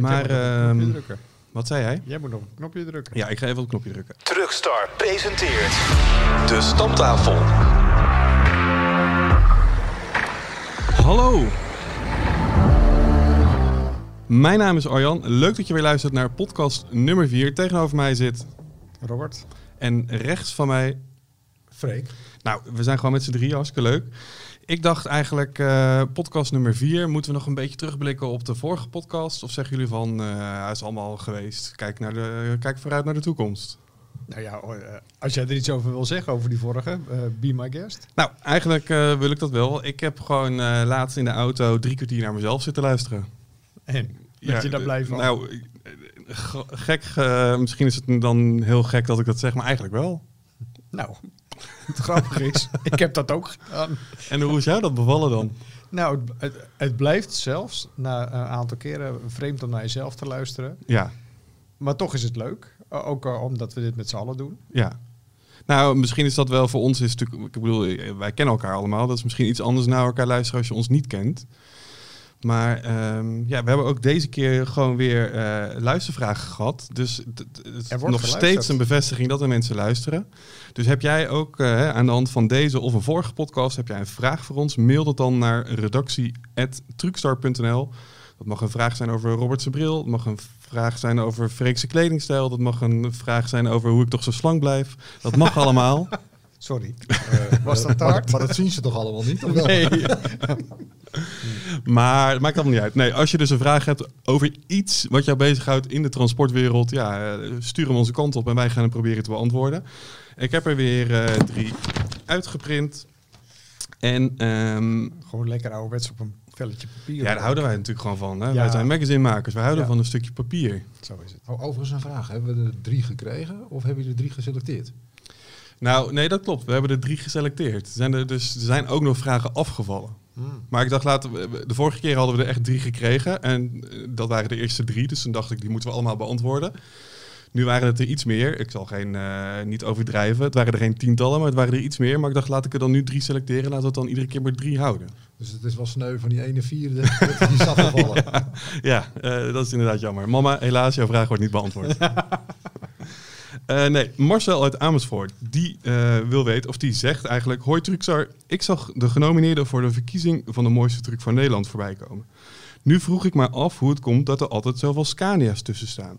Maar, ehm, wat zei jij? Jij moet nog een knopje drukken. Ja, ik ga even op het knopje drukken. Truckstar presenteert de stamtafel. Hallo! Mijn naam is Arjan. Leuk dat je weer luistert naar podcast nummer 4. Tegenover mij zit Robert. en rechts van mij... Freek. Nou, we zijn gewoon met z'n drieën, hartstikke leuk. Ik dacht eigenlijk, eh, podcast nummer 4, moeten we nog een beetje terugblikken op de vorige podcast? Of zeggen jullie van, hij is allemaal al geweest, kijk, naar de, kijk vooruit naar de toekomst? Nou ja, eh, als jij er iets over wil zeggen over die vorige, eh, be my guest. Nou, eigenlijk wil ik dat wel. Ik heb gewoon eh, laatst in de auto drie kwartier naar mezelf zitten luisteren. En, dat je daar blij van? Nou, gek, misschien is het dan heel gek dat ik dat zeg, maar eigenlijk wel. nou, het grappige is, ik heb dat ook gedaan. En hoe is jou dat bevallen dan? Nou, het, het, het blijft zelfs na een aantal keren vreemd om naar jezelf te luisteren. Ja, Maar toch is het leuk. Ook eh, omdat we dit met z'n allen doen. ja. Nou, misschien is dat wel voor ons, is natuurlijk, ik bedoel, eh, wij kennen elkaar allemaal. Dat is misschien iets anders naar elkaar luisteren als je ons niet kent. Maar ehm, ja, we hebben ook deze keer gewoon weer eh, luistervragen gehad. Dus het- is nog steeds een bevestiging dat er mensen luisteren. Dus heb jij ook eh, aan de hand van deze of een vorige podcast, heb jij een vraag voor ons? Mail dat dan naar redactie.truckstar.nl. Dat mag een vraag zijn over Robert zijn bril. Dat mag een vraag zijn over Freekse kledingstijl. Dat mag een vraag zijn over hoe ik toch zo slank blijf. Dat mag allemaal. Sorry. Eh, was dat te maar, dat zien ze toch allemaal niet? Of? Nee. Maar het maakt allemaal niet uit. Nee, als je dus een vraag hebt over iets wat jou bezighoudt in de transportwereld, ja, eh, stuur hem onze kant op en wij gaan hem proberen te beantwoorden. Ik heb er weer eh, drie uitgeprint. En ehm, Gewoon lekker ouderwets op een velletje papier. ja, daar houden wij natuurlijk gewoon van. Hè? Ja. Wij zijn magazinemakers, wij houden Ja. van een stukje papier. Zo is het. Oh, overigens een vraag. Hebben we er drie gekregen of hebben jullie er drie geselecteerd? Nou, nee, dat klopt. We hebben er drie geselecteerd. Er zijn er, dus, er zijn ook nog vragen afgevallen. Hmm. Maar ik dacht, laten we, de vorige keer hadden we er echt drie gekregen. En eh, dat waren de eerste drie. Dus toen dacht ik, die moeten we allemaal beantwoorden. Nu waren het er iets meer. Ik zal geen, eh, niet overdrijven. Het waren er geen tientallen, maar het waren er iets meer. Maar ik dacht, laat ik er dan nu drie selecteren. Laten we het dan iedere keer maar drie houden. Dus het is wel sneu van die ene vierde die is afgevallen. Ja, eh, dat is inderdaad jammer. Mama, helaas, jouw vraag wordt niet beantwoord. Eh, nee, Marcel uit Amersfoort, die eh, wil weten, of die zegt eigenlijk... Hoi Truxar, ik zag de genomineerden voor de verkiezing van de mooiste truck van Nederland voorbij komen. Nu vroeg ik me af hoe het komt dat er altijd zoveel Scania's tussen staan.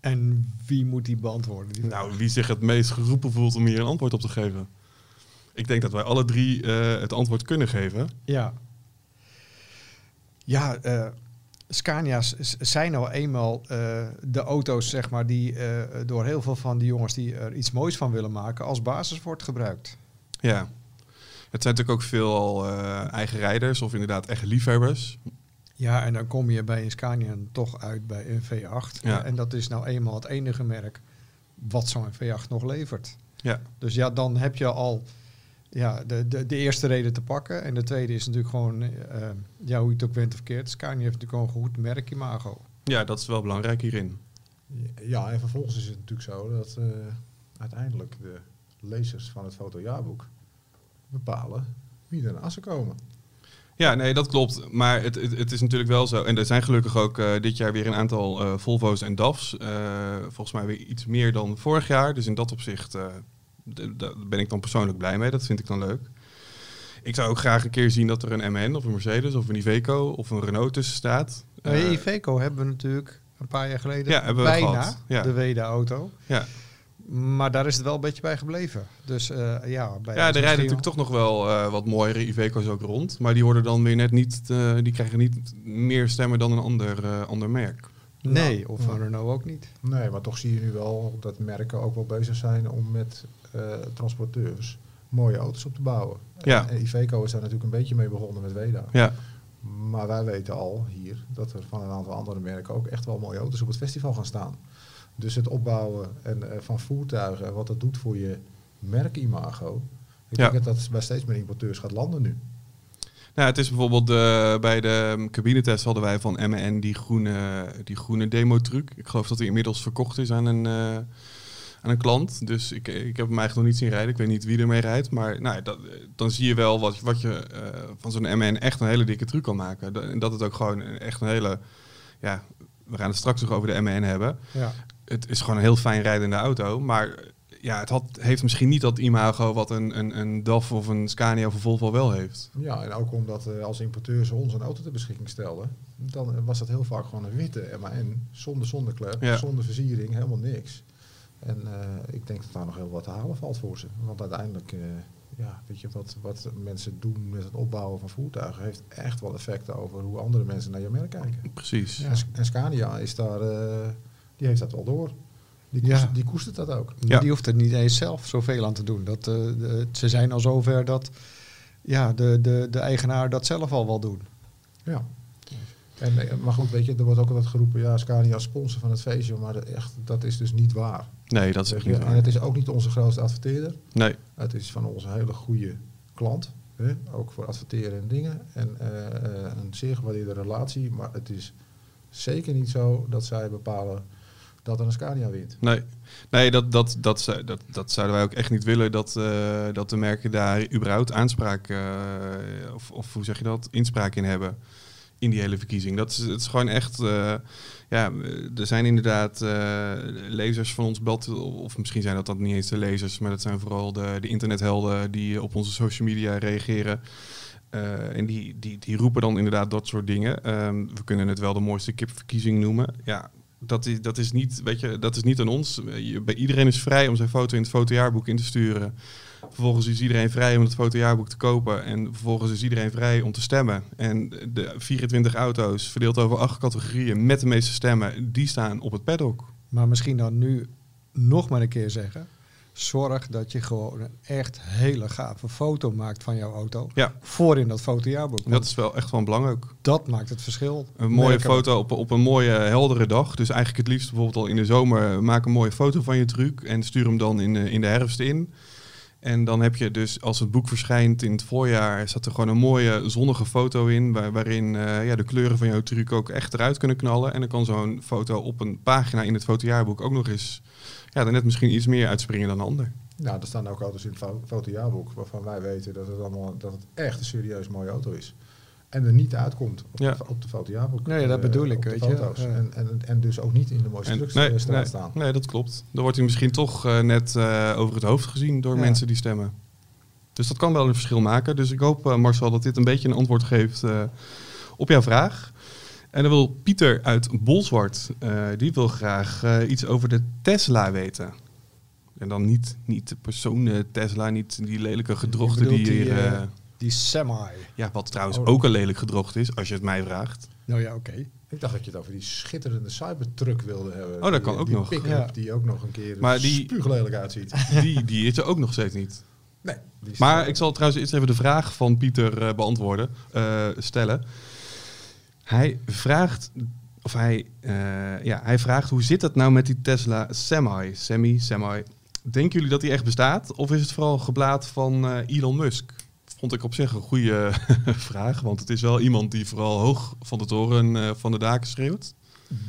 En wie moet die beantwoorden? Die? Nou, wie zich het meest geroepen voelt om hier een antwoord op te geven? Ik denk dat wij alle drie eh, het antwoord kunnen geven. Ja. Ja, eh, Scania's zijn nou eenmaal eh, de auto's, zeg maar, die eh, door heel veel van die jongens die er iets moois van willen maken, als basis wordt gebruikt. Ja. Het zijn natuurlijk ook veel eh, eigen rijders of inderdaad echt liefhebbers. Ja, en dan kom je bij een Scania toch uit bij een V8. Ja. En dat is nou eenmaal het enige merk wat zo'n V8 nog levert. Ja. Dus ja, dan heb je al ja, de, de, de eerste reden te pakken. En de tweede is natuurlijk gewoon, eh, ja, hoe je het ook bent of keert. Scania heeft natuurlijk gewoon een goed merkimago. Ja, dat is wel belangrijk hierin. Ja, en vervolgens is het natuurlijk zo dat eh, uiteindelijk de lezers van het fotojaarboek bepalen wie er naast ze komen. Ja, nee, dat klopt. Maar het, het, het is natuurlijk wel zo. En er zijn gelukkig ook eh, dit jaar weer een aantal eh, Volvo's en DAF's. Eh, volgens mij weer iets meer dan vorig jaar. Dus in dat opzicht eh, daar ben ik dan persoonlijk blij mee. Dat vind ik dan leuk. Ik zou ook graag een keer zien dat er een MN of een Mercedes of een Iveco of een Renault tussen staat. Nou, Eh, Iveco hebben we natuurlijk een paar jaar geleden Ja, hebben we bijna gehad, ja. de Weda-auto. ja. Maar daar is het wel een beetje bij gebleven. Dus eh, ja, bij ja, er rijden natuurlijk toch nog wel eh, wat mooiere Iveco's ook rond. Maar die worden dan weer net niet, eh, die krijgen niet meer stemmen dan een ander, eh, ander merk. Nee, Ja. of van Renault ook niet. Nee, maar toch zie je nu wel dat merken ook wel bezig zijn om met transporteurs mooie auto's op te bouwen. Ja. En Iveco is daar natuurlijk een beetje mee begonnen met Weda. Ja, Maar wij weten al hier dat er van een aantal andere merken ook echt wel mooie auto's op het festival gaan staan. Dus het opbouwen en, eh, van voertuigen en wat dat doet voor je merkimago. Ik Ja. denk dat dat bij steeds meer importeurs gaat landen nu. Nou, het is bijvoorbeeld eh, bij de cabinetest hadden wij van MN die groene, die groene demo-truc. Ik geloof dat die inmiddels verkocht is aan een, eh, aan een klant. Dus ik, ik heb hem eigenlijk nog niet zien rijden. Ik weet niet wie ermee rijdt. Maar nou, dat, dan zie je wel wat, wat je eh, van zo'n MN echt een hele dikke truc kan maken. En dat het ook gewoon echt een hele... Ja, we gaan het straks nog over de MN hebben. Ja. Het is gewoon een heel fijn rijdende auto. Maar ja, het had, heeft misschien niet dat imago wat een, een, een DAF of een Scania of een Volvo wel heeft. Ja, en ook omdat eh, als importeur ze ons een auto ter beschikking stelden, dan eh, was dat heel vaak gewoon een witte MAN, zonder zonneklep, Ja. zonder versiering, helemaal niks. En eh, ik denk dat daar nog heel wat te halen valt voor ze. Want uiteindelijk, eh, ja, weet je, wat, wat mensen doen met het opbouwen van voertuigen, heeft echt wel effecten over hoe andere mensen naar je merk kijken. Precies. Ja. En, Sc- en Scania is daar, eh, die heeft dat wel door. Die, Ja. koest, die koestert dat ook. Ja. Die hoeft er niet eens zelf zoveel aan te doen. Dat, eh, de- ze zijn al zover dat ja, de, de, de eigenaar dat zelf al wel doen. Ja. En, maar goed, weet je, er wordt ook altijd geroepen, ja, Scania als sponsor van het feestje, maar dat, echt, dat is dus niet waar. Nee, dat is Weet echt niet en het is ook niet onze grootste adverteerder. Nee, Het is van onze hele goede klant. Hè? Ook voor adverteren en dingen. En eh, eh, een zeer gewaardeerde relatie. Maar het is zeker niet zo dat zij bepalen dat er een Scania wint. nee. nee dat, dat, dat, dat, dat zouden wij ook echt niet willen. Dat, eh, dat de merken daar überhaupt aanspraak, of, of hoe zeg je dat, inspraak in hebben. In die hele verkiezing. Dat is, het is gewoon echt. eh, ja, er zijn inderdaad eh, lezers van ons blad. Of misschien zijn dat dan niet eens de lezers. Maar dat zijn vooral de, de internethelden die op onze social media reageren. Eh, en die, die, die roepen dan inderdaad dat soort dingen. Ehm, we kunnen het wel de mooiste kipverkiezing noemen. Ja, dat is, dat is, niet, weet je, dat is niet aan ons. Iedereen is vrij om zijn foto in het fotojaarboek in te sturen. Vervolgens is iedereen vrij om het fotojaarboek te kopen. En vervolgens is iedereen vrij om te stemmen. En de 24 auto's, verdeeld over acht categorieën met de meeste stemmen, die staan op het paddock. Maar misschien dan nu nog maar een keer zeggen. Zorg dat je gewoon een echt hele gave foto maakt van jouw auto. Ja. Voor in dat fotojaarboek. Dat is wel echt van belang ook. dat maakt het verschil. Een mooie Merken foto op, op een mooie heldere dag. Dus eigenlijk het liefst bijvoorbeeld al in de zomer. Maak een mooie foto van je truc en stuur hem dan in, in de herfst in. En dan heb je dus, als het boek verschijnt in het voorjaar, staat er gewoon een mooie zonnige foto in. Waar, waarin eh, ja, de kleuren van jouw truc ook echt eruit kunnen knallen. En dan kan zo'n foto op een pagina in het fotojaarboek ook nog eens, ja, dan net misschien iets meer uitspringen dan een ander. Nou, er staan ook auto's in het fo- fotojaarboek waarvan wij weten dat het, allemaal, dat het echt een serieus mooie auto is. En er niet uitkomt op, Ja. de, op de fotojaarboek. Nee, dat eh, bedoel ik, weet je. foto's. Ja. En, en, en dus ook niet in de mooiste nee, nee, staan. nee, dat klopt. Dan wordt hij misschien toch eh, net eh, over het hoofd gezien door Ja. mensen die stemmen. Dus dat kan wel een verschil maken. Dus ik hoop, eh, Marcel, dat dit een beetje een antwoord geeft eh, op jouw vraag. En dan wil Pieter uit Bolzwart, eh, die wil graag eh, iets over de Tesla weten. En dan niet, niet de persoon Tesla, niet die lelijke gedrochten die die, hier... Die semi. ja, wat trouwens Oh. ook een lelijk gedrocht is, als je het mij vraagt. Nou ja, oké. Ik dacht dat je het over die schitterende Cybertruck wilde hebben. Oh, dat Die, kan eh, ook die nog. Ja. die ook nog een keer Maar die- spuuglelijk uitziet. Die, die is er ook nog steeds niet. Nee, die Maar ik zal trouwens eerst even de vraag van Pieter eh, beantwoorden, eh, stellen. Hij vraagt, of hij, eh, ja, hij vraagt hoe zit het nou met die Tesla Semi, Semi, Semi. Denken jullie dat die echt bestaat? Of is het vooral geblaad van eh, Elon Musk? Vond ik op zich een goede vraag, want het is wel iemand die vooral hoog van de toren eh, van de daken schreeuwt.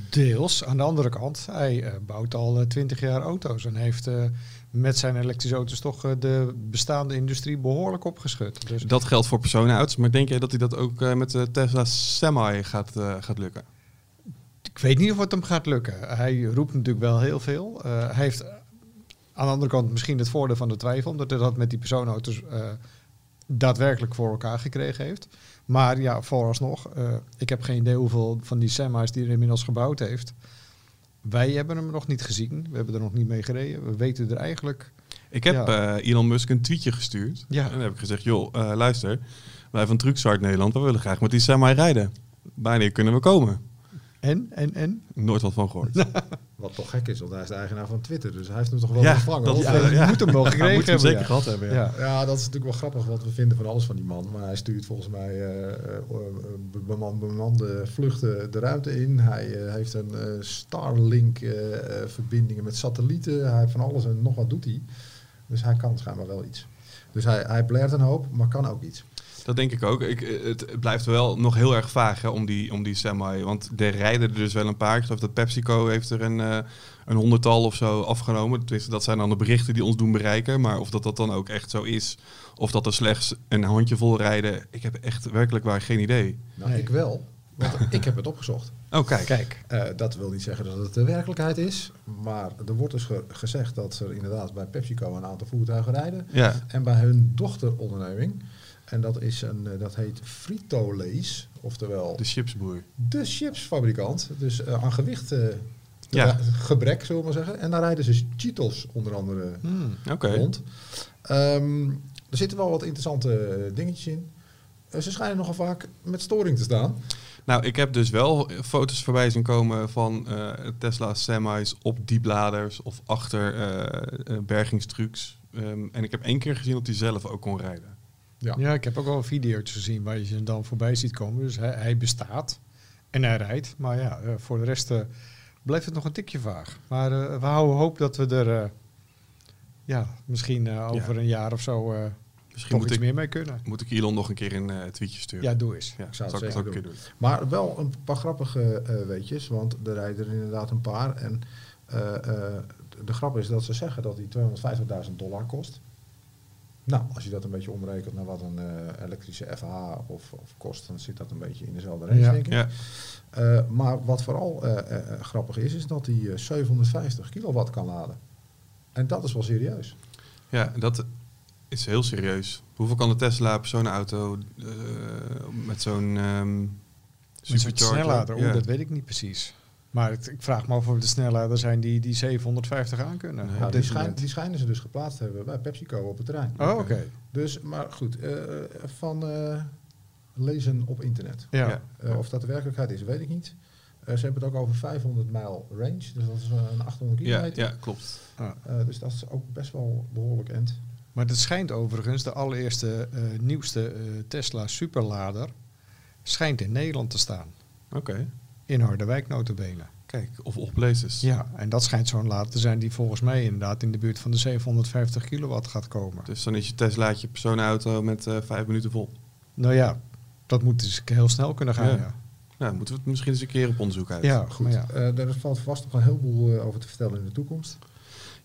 Deels. Aan de andere kant, hij eh, bouwt al twintig jaar auto's en heeft eh, met zijn elektrische auto's toch eh, de bestaande industrie behoorlijk opgeschud. Dus Dat geldt voor personenauto's, maar denk jij dat hij dat ook eh, met de Tesla Semi gaat, eh, gaat lukken? ik weet niet of het hem gaat lukken. Hij roept natuurlijk wel heel veel. Eh, hij heeft eh, aan de andere kant misschien het voordeel van de twijfel, omdat hij dat met die personenauto's eh, daadwerkelijk voor elkaar gekregen heeft. Maar ja, vooralsnog, eh, ik heb geen idee hoeveel van die semis die hij inmiddels gebouwd heeft. Wij hebben hem nog niet gezien. We hebben er nog niet mee gereden. We weten er eigenlijk. Ik heb Ja. eh, Elon Musk een tweetje gestuurd. Ja. En dan heb ik gezegd, joh, eh, luister, wij van Trucksart Nederland, we willen graag met die semi rijden. Wanneer kunnen we komen? En, en, en? Nooit wat van gehoord. Wat toch gek is, want hij is de eigenaar van Twitter. Dus hij heeft hem toch wel Ja, ontvangen. dat- Of, Ja, je moet hem wel gekregen Moet hem hebben. zeker ja. gehad hebben, ja. Ja. Ja, dat is natuurlijk wel grappig, want we vinden van alles van die man. Maar hij stuurt volgens mij be- beman- bemande vluchten de ruimte in. Hij eh, heeft een eh, Starlink-verbindingen met satellieten. Hij heeft van alles en nog wat doet hij. Dus hij kan schijnbaar wel iets. Dus hij, hij een hoop, maar kan ook iets. Dat denk ik ook. Ik, eh, het, blijft wel nog heel erg vaag hè, om, die, om die semi. Want er rijden er dus wel een paar. Ik geloof dat PepsiCo heeft er een, eh, een honderdtal of zo afgenomen. Tenminste, dat zijn dan de berichten die ons doen bereiken. Maar of dat, dat dan ook echt zo is, of dat er slechts een handjevol rijden, ik heb echt werkelijk waar geen idee. Nou, Nee. ik wel. Want ik heb het opgezocht. Oh, kijk. Kijk, Eh, dat wil niet zeggen dat het de werkelijkheid is. Maar er wordt dus ge- gezegd dat er inderdaad bij PepsiCo een aantal voertuigen rijden. Ja, En bij hun dochteronderneming. En dat, is een, eh, dat heet Frito-Lays. Oftewel de chipsboer. de chipsfabrikant. Dus eh, aan gewicht eh, Ja. gebrek, zullen we maar zeggen. En daar rijden ze Cheetos onder andere hmm, rond. Ehm, er zitten wel wat interessante dingetjes in. Ze schijnen nogal vaak met storing te staan. Nou, ik heb dus wel foto's voorbij zien komen van Tesla semis op diepladers of achter bergingstrucs. Ehm, en ik heb één keer gezien dat hij zelf ook kon rijden. Ja. ja, ik heb ook wel video's gezien waar je ze dan voorbij ziet komen. Dus hij, hij bestaat en hij rijdt. Maar ja, eh, voor de rest eh, blijft het nog een tikje vaag. Maar eh, we houden hoop dat we er eh, ja, misschien eh, over een jaar of zo eh Misschien toch moet iets ik, meer mee kunnen. moet ik Elon nog een keer een eh, tweetje sturen. Ja, doe eens. ja ik zou zal het ik dat ook zeker een keer doen. Maar wel een paar grappige eh, weetjes, want er rijden er inderdaad een paar. En eh, eh, de grap is dat ze zeggen dat die 250.000 dollar kost. Nou, als je dat een beetje omrekent naar wat een eh, elektrische FH of, of kost, dan zit dat een beetje in dezelfde range, Ja. denk ik. Ja, Eh, maar wat vooral eh, grappig is, is dat hij eh, 750 kilowatt kan laden. En dat is wel serieus. ja, dat is heel serieus. Hoeveel kan de Tesla personenauto eh met zo'n ehm Met zo'n supercharger? snellader, oeh, Ja. dat weet ik niet precies. Maar het- ik vraag me af of de snellader zijn die, die 750 aan kunnen. Op Nou, dit die, schijn- die schijnen ze dus geplaatst te hebben bij PepsiCo op het terrein. Oh, oké. Dus, maar goed, eh, van eh, lezen op internet. Ja. Ja. Eh, of dat de werkelijkheid is, weet ik niet. Eh, ze hebben het ook over 500 mijl range, dus dat is eh, een 800 Ja, kilometer. ja, klopt. Ah. Eh, dus dat is ook best wel behoorlijk end. Maar het schijnt overigens, de allereerste eh, nieuwste eh, Tesla superlader schijnt in Nederland te staan. Oké. In Harderwijk notabene. Kijk, of op places. Ja, en dat schijnt zo'n lader te zijn die volgens mij inderdaad in de buurt van de 750 kilowatt gaat komen. Dus dan is je Teslaatje personenauto met eh, vijf minuten vol. Nou ja, dat moet dus heel snel kunnen gaan. Ja. Ja, Nou, moeten we het misschien eens een keer op onderzoek uit. ja, Goed, maar ja. eh, daar valt vast nog een heleboel eh, over te vertellen in de toekomst.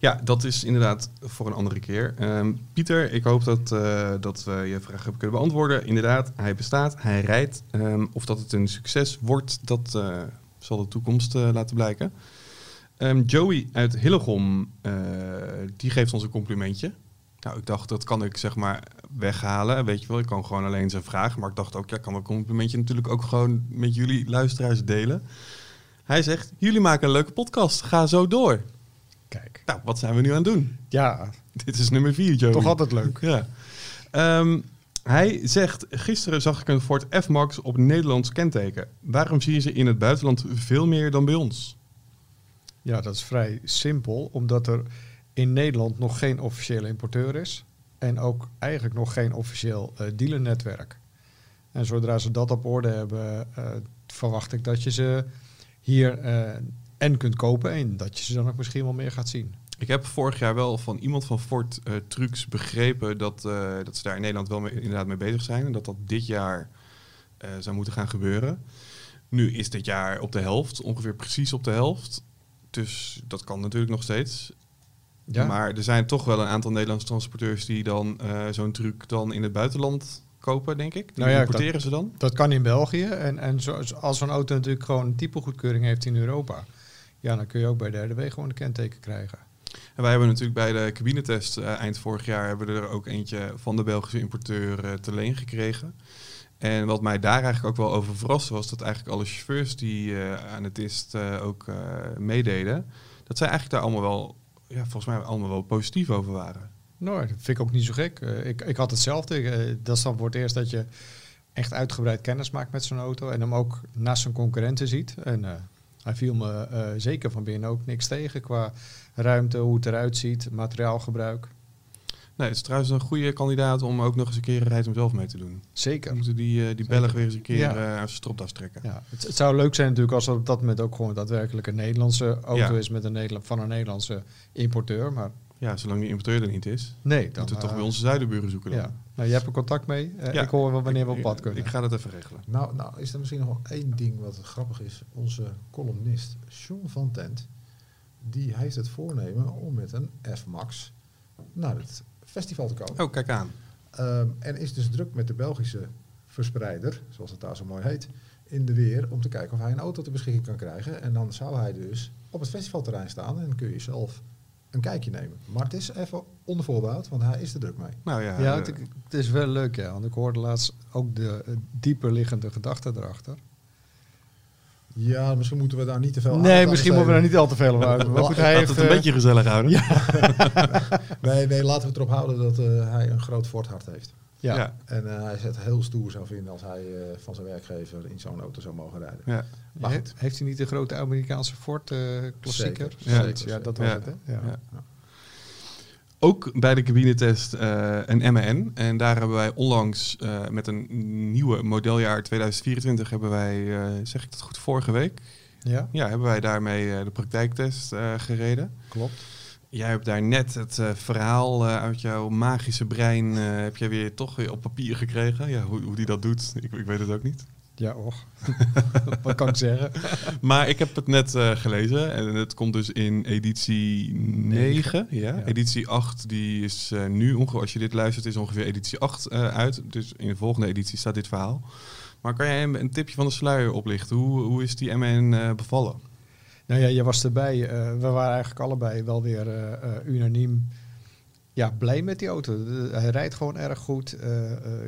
Ja, dat is inderdaad voor een andere keer. Ehm, Pieter, ik hoop dat, eh, dat we je vraag hebben kunnen beantwoorden. Inderdaad, hij bestaat, hij rijdt. Ehm, of dat het een succes wordt, dat eh, zal de toekomst eh, laten blijken. Ehm, Joey uit Hillegom, die geeft ons een complimentje. Nou, ik dacht, dat kan ik zeg maar weghalen. Weet je wel, ik kan gewoon alleen zijn vraag. Maar ik dacht ook, ja, ik kan dat complimentje natuurlijk ook gewoon met jullie luisteraars delen. Hij zegt, jullie maken een leuke podcast. Ga zo door. Kijk. Nou, wat zijn we nu aan het doen? Ja, Dit is nummer 4, Joey. toch altijd leuk. Ja. Ehm, hij zegt, gisteren zag ik een Ford F-Max op Nederlands kenteken. Waarom zie je ze in het buitenland veel meer dan bij ons? Ja, dat is vrij simpel, omdat er in Nederland nog geen officiële importeur is. En ook eigenlijk nog geen officieel eh dealernetwerk. En zodra ze dat op orde hebben, eh, verwacht ik dat je ze hier eh, en kunt kopen. En dat je ze dan ook misschien wel meer gaat zien. Ik heb vorig jaar wel van iemand van Ford eh, Trucks begrepen dat, eh, dat ze daar in Nederland wel mee, inderdaad mee bezig zijn. En dat dat dit jaar eh, zou moeten gaan gebeuren. Nu is dit jaar op de helft, ongeveer precies op de helft. Dus dat kan natuurlijk nog steeds. Ja, Maar er zijn toch wel een aantal Nederlandse transporteurs die dan zo'n truc dan in het buitenland kopen, denk ik. Die Nou ja, importeren ze dan. dat kan in België. En, en zo, als zo'n auto natuurlijk gewoon een typegoedkeuring heeft in Europa. Ja, dan kun je ook bij de RDW gewoon een kenteken krijgen. En wij hebben natuurlijk bij de cabinetest eh, eind vorig jaar hebben we er ook eentje van de Belgische importeur eh, te leen gekregen. En wat mij daar eigenlijk ook wel over verraste was dat eigenlijk alle chauffeurs die eh, aan het test ook meededen, dat zij eigenlijk daar allemaal wel, ja, volgens mij allemaal wel positief over waren. Nou, dat vind ik ook niet zo gek. Ik, ik had hetzelfde. Dat is dan voor het eerst dat je echt uitgebreid kennis maakt met zo'n auto. En hem ook naast zijn concurrenten ziet. En hij viel me eh, zeker van binnen ook niks tegen qua ruimte, hoe het eruit ziet, materiaalgebruik. Nee, het is trouwens een goede kandidaat om ook nog eens een keer een rijd om zelf mee te doen. Dan Zeker. moeten die, eh, die Belg weer eens een keer Ja. eh, aan zijn stropdas trekken. Ja, het, het zou leuk zijn natuurlijk als er op dat moment ook gewoon daadwerkelijk een Nederlandse auto Ja. is met een Nederla- van een Nederlandse importeur. Maar Ja, zolang die importeur er niet is, Nee, dan moeten we toch eh, weer onze zuidenburen zoeken dan. Ja. Nou, jij hebt er contact mee. Eh, Ja. Ik hoor wel wanneer we op pad kunnen. Ik ga dat even regelen. Nou, nou, is er misschien nog wel één ding wat grappig is. Onze columnist Sean van Tent, die heeft het voornemen om met een F-Max naar het festival te komen. Oh, kijk aan. Ehm, en is dus druk met de Belgische verspreider, zoals het daar zo mooi heet, in de weer om te kijken of hij een auto ter beschikking kan krijgen. En dan zou hij dus op het festivalterrein staan en kun je zelf een kijkje nemen. Maar het is even onder voorbehoud, want hij is er druk mee. Nou ja, ja, eh, het, het is wel leuk, ja. Want ik hoorde laatst ook de eh, dieper liggende gedachte erachter. Ja, misschien moeten we daar niet te veel nee, aandacht misschien aan moeten we daar niet al te veel over hebben. Maar goed, hij heeft, het een eh, beetje gezellig houden. Nee, nee, laten we het erop houden dat eh, hij een groot forthart heeft. Ja. ja. En eh, hij zet heel stoer zou vinden als hij eh, van zijn werkgever in zo'n auto zou mogen rijden. Ja. Maar He- goed. heeft hij niet de grote Amerikaanse Ford eh, klassieker? Zeker, Zoiets, zeker, ja, dat was het, hè? Ja. Ja. Ook bij de cabinetest eh een MAN. En daar hebben wij onlangs eh, met een nieuwe modeljaar 2024 hebben wij, eh, zeg ik dat goed, vorige week? Ja, Ja, hebben wij daarmee eh, de praktijktest eh, gereden. klopt. Jij hebt daar net het eh, verhaal eh, uit jouw magische brein, eh, heb jij weer toch weer op papier gekregen. Ja, hoe, hoe die dat doet, ik, ik weet het ook niet. Ja, och. Wat kan ik zeggen? Maar ik heb het net gelezen en het komt dus in editie 9. Ja. Ja. Editie 8 die is nu, ongeveer, als je dit luistert, is ongeveer editie 8 eh, uit. Dus in de volgende editie staat dit verhaal. Maar kan jij een, een tipje van de sluier oplichten? Hoe, hoe is die MN bevallen? Nou ja, je was erbij. Eh, we waren eigenlijk allebei wel weer eh, eh, unaniem ja, blij met die auto. Hij rijdt gewoon erg goed.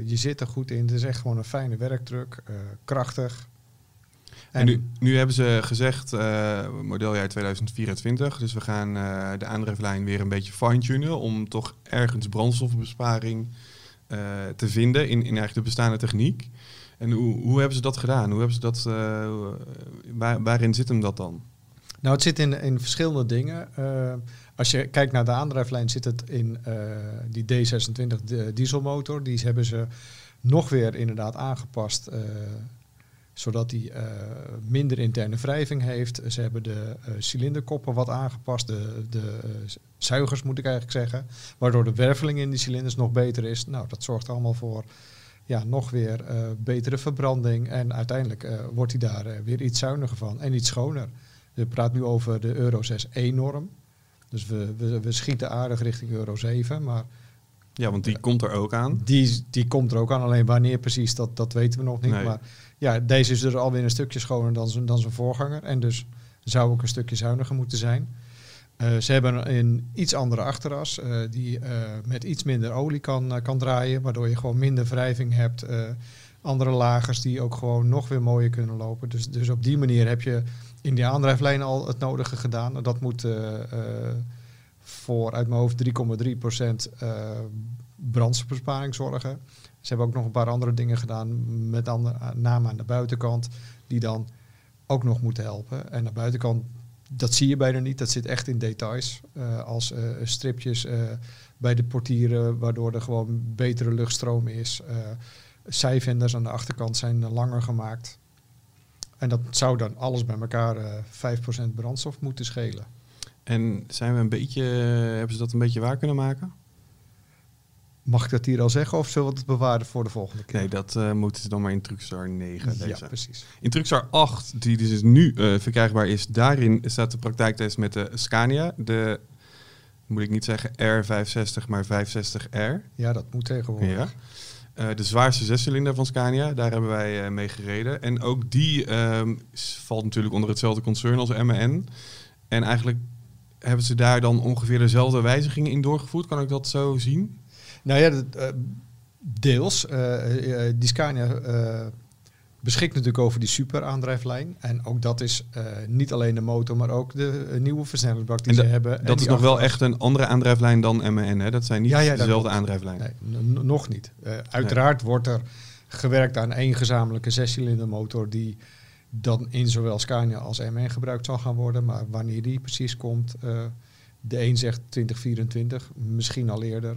je zit er goed in. Het is echt gewoon een fijne werktruck. eh, krachtig. En, nu, nu hebben ze gezegd, modeljaar 2024. Dus we gaan de aandrijflijn weer een beetje fine-tunen. Om toch ergens brandstofbesparing te vinden in, in eigenlijk de bestaande techniek. En hoe, hoe hebben ze dat gedaan? Hoe hebben ze dat, waar, waarin zit hem dat dan? Nou, het zit in, in verschillende dingen. Eh, als je kijkt naar de aandrijflijn, zit het in eh, die D26 de dieselmotor. Die hebben ze nog weer inderdaad aangepast, eh, zodat die minder interne wrijving heeft. Ze hebben de cilinderkoppen wat aangepast, de, de zuigers moet ik eigenlijk zeggen, waardoor de werveling in die cilinders nog beter is. Nou, dat zorgt allemaal voor ja, nog weer betere verbranding en uiteindelijk wordt hij daar weer iets zuiniger van en iets schoner. Je praat nu over de Euro 6E-norm. Dus we, we, we schieten aardig richting Euro 7. Maar Ja, want die komt er ook aan. die, die komt er ook aan. Alleen wanneer precies, dat, dat weten we nog niet. Nee. Maar ja, deze is dus alweer een stukje schoner dan zijn, dan zijn voorganger. En dus zou ook een stukje zuiniger moeten zijn. Eh, ze hebben een iets andere achteras, eh, die eh, met iets minder olie kan, kan draaien, waardoor je gewoon minder wrijving hebt. andere lagers die ook gewoon nog weer mooier kunnen lopen. Dus, dus op die manier heb je in die aandrijflijn al het nodige gedaan. Dat moet eh, eh, voor uit mijn hoofd 3,3% eh brandstofbesparing zorgen. Ze hebben ook nog een paar andere dingen gedaan, met andere, name aan de buitenkant, die dan ook nog moeten helpen. En aan de buitenkant, dat zie je bijna niet, dat zit echt in details. als stripjes bij de portieren, waardoor er gewoon betere luchtstroom is. Zijvenders aan de achterkant zijn langer gemaakt. En dat zou dan alles bij elkaar eh 5% brandstof moeten schelen. En zijn we een beetje, hebben ze dat een beetje waar kunnen maken? Mag ik dat hier al zeggen of zullen we het bewaren voor de volgende keer? Nee, dat eh, moeten ze dan maar in Truxar 9 ja, lezen. precies. In Truxar 8, die dus nu eh, verkrijgbaar is, daarin staat de praktijktest met de Scania. De, moet ik niet zeggen R560, maar 560R. Ja, dat moet tegenwoordig. Ja. Eh, de zwaarste zescilinder van Scania, daar hebben wij eh, mee gereden. En ook die ehm, valt natuurlijk onder hetzelfde concern als MAN. En eigenlijk hebben ze daar dan ongeveer dezelfde wijzigingen in doorgevoerd. Kan ik dat zo zien? Nou ja, eh, deels. die Scania beschikt natuurlijk over die superaandrijflijn. En ook dat is eh, niet alleen de motor, maar ook de eh, nieuwe versnellingsbak die En ze hebben. En Dat is nog wel echt een andere aandrijflijn dan MAN. Hè? Dat zijn niet Ja, ja, dezelfde klopt. aandrijflijn. Nee, nog niet. Eh, uiteraard wordt er gewerkt aan één gezamenlijke zescilindermotor die dan in zowel Scania als MN gebruikt zal gaan worden. Maar wanneer die precies komt, de een zegt 2024, misschien al eerder.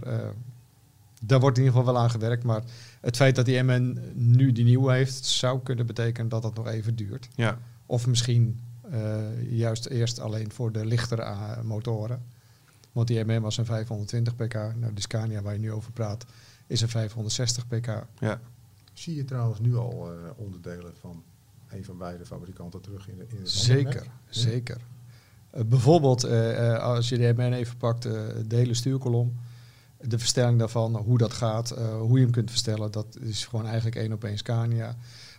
Daar wordt in ieder geval wel aan gewerkt. Maar het feit dat die MN nu die nieuwe heeft, zou kunnen betekenen dat dat nog even duurt. Ja. Of misschien eh, juist eerst alleen voor de lichtere eh, motoren. Want die MM was een 520 pk. Nou, de Scania waar je nu over praat is een 560 pk. Ja. Zie je trouwens nu al eh, onderdelen van een van beide fabrikanten terug in, de, in het Zeker, zeker. Eh, bijvoorbeeld eh, eh, als je de MN even pakt, eh, de hele stuurkolom, de verstelling daarvan, hoe dat gaat, eh, hoe je hem kunt verstellen, dat is gewoon eigenlijk één op één Scania.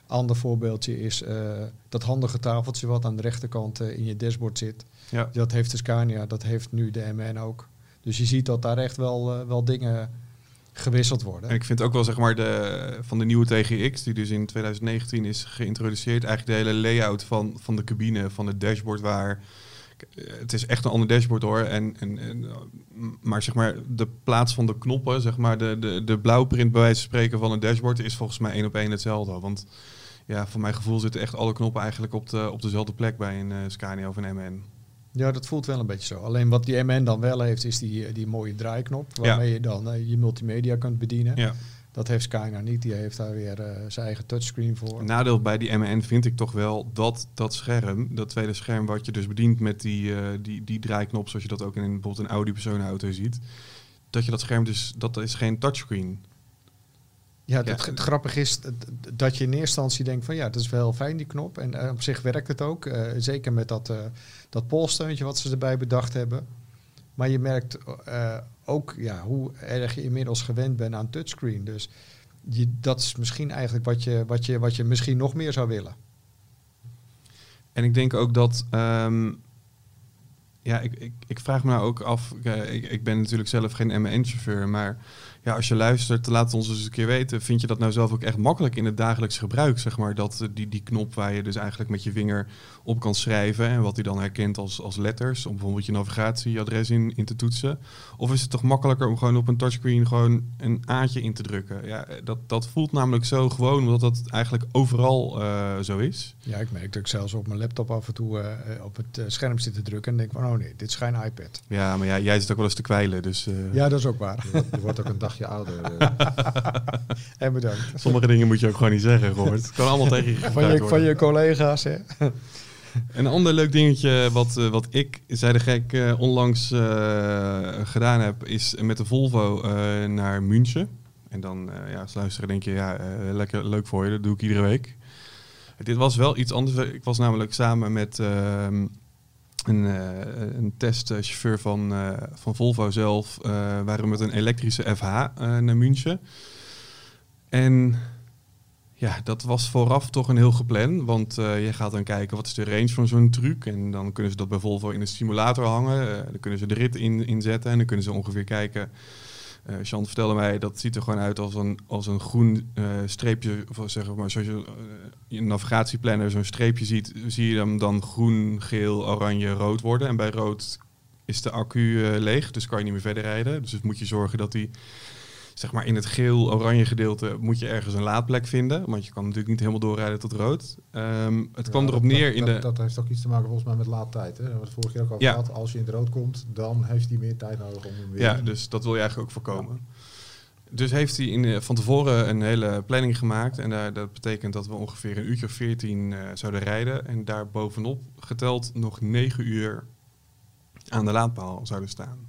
Ander voorbeeldje is eh, dat handige tafeltje wat aan de rechterkant eh, in je dashboard zit. Ja. Dat heeft de Scania, dat heeft nu de MN ook. Dus je ziet dat daar echt wel, wel dingen gewisseld worden. En ik vind ook wel zeg maar de, van de nieuwe TGX, die dus in 2019 is geïntroduceerd, eigenlijk de hele layout van, van de cabine, van het dashboard waar. Eh, Het is echt een ander dashboard hoor. En, en, en, eh, maar zeg maar, de plaats van de knoppen, zeg maar, de, de, de blauwprint bij wijze van spreken van het dashboard is volgens mij één op één hetzelfde. Want ja, voor mijn gevoel zitten echt alle knoppen eigenlijk op, de, op dezelfde plek bij een eh, Scania of een MN. Ja, dat voelt wel een beetje zo. Alleen wat die MN dan wel heeft, is die, die mooie draaiknop. Waarmee je dan je multimedia kunt bedienen. Ja. Dat heeft Scania niet. Die heeft daar weer eh, zijn eigen touchscreen voor. Een nadeel bij die MN vind ik toch wel dat dat scherm, dat tweede scherm wat je dus bedient met die, eh, die, die draaiknop, zoals je dat ook in bijvoorbeeld een Audi personenauto ziet, dat je dat scherm dus, dat is geen touchscreen. ja, het, ja. het grappige is dat- je in eerste instantie denkt van ja, dat is wel fijn die knop. En eh, op zich werkt het ook. zeker met dat, dat polsteuntje wat ze erbij bedacht hebben. Maar je merkt eh, ook ja, hoe erg je inmiddels gewend bent aan touchscreen. Dus je, dat is misschien eigenlijk wat je, wat, je, wat je misschien nog meer zou willen. En ik denk ook dat, ehm, ja, ik, ik, ik vraag me nou ook af, eh, ik, ik ben natuurlijk zelf geen MN-chauffeur, maar ja, als je luistert, laat het ons eens een keer weten. Vind je dat nou zelf ook echt makkelijk in het dagelijks gebruik, zeg maar, dat eh, die, die knop waar je dus eigenlijk met je vinger op kan schrijven en wat hij dan herkent als, als letters, om bijvoorbeeld je navigatieadres in, in te toetsen? Of is het toch makkelijker om gewoon op een touchscreen gewoon een aatje in te drukken? Ja, eh, dat, dat voelt namelijk zo gewoon, omdat dat eigenlijk overal eh, zo is. Ja, ik merk dat ik zelfs op mijn laptop af en toe op het scherm zit te drukken en denk van oh nee, dit is geen iPad. Ja, maar ja, jij zit ook wel eens te kwijlen, dus... eh, Ja, dat is ook waar. Je, wordt- ook een dagje ouder. eh. en bedankt. Sommige dingen moet je ook gewoon niet zeggen, Robert. Het kan allemaal tegen je Van je, van je collega's, hè? Een ander leuk dingetje wat, eh, wat ik, zei de gek, eh, onlangs eh, gedaan heb, is met de Volvo eh, naar München. En dan, eh, ja, als luisteren denk je, ja, eh, lekker leuk voor je, dat doe ik iedere week. Dit was wel iets anders. Ik was namelijk samen met ehm, een, eh, een testchauffeur van, eh, van Volvo zelf, eh, waren we met een elektrische FH naar München. En ja, dat was vooraf toch een heel gepland. Want eh, je gaat dan kijken wat is de range van zo'n truc. En dan kunnen ze dat bij Volvo in een simulator hangen. Dan kunnen ze de rit in, inzetten. En dan kunnen ze ongeveer kijken. Eh Jean vertelde mij, dat ziet er gewoon uit als een, als een groen eh, streepje. Of zeg maar, zoals je eh, je navigatieplanner zo'n streepje ziet, zie je hem dan groen, geel, oranje, rood worden. En bij rood is de accu leeg, dus kan je niet meer verder rijden. Dus moet je zorgen dat die zeg maar in het geel-oranje gedeelte moet je ergens een laadplek vinden. Want je kan natuurlijk niet helemaal doorrijden tot rood. Ehm, het kwam erop dat- neer dat, in de... Dat heeft ook iets te maken volgens mij met laadtijd. Hè? Het vorige keer ook al Ja. gehad. Als je in het rood komt, dan heeft hij meer tijd nodig om hem weer... Ja, dus dat wil je eigenlijk ook voorkomen. Dus heeft hij in, van tevoren een hele planning gemaakt. En daar dat betekent dat we ongeveer een uurtje of 14 eh, zouden rijden. En daar bovenop geteld nog 9 uur aan de laadpaal zouden staan.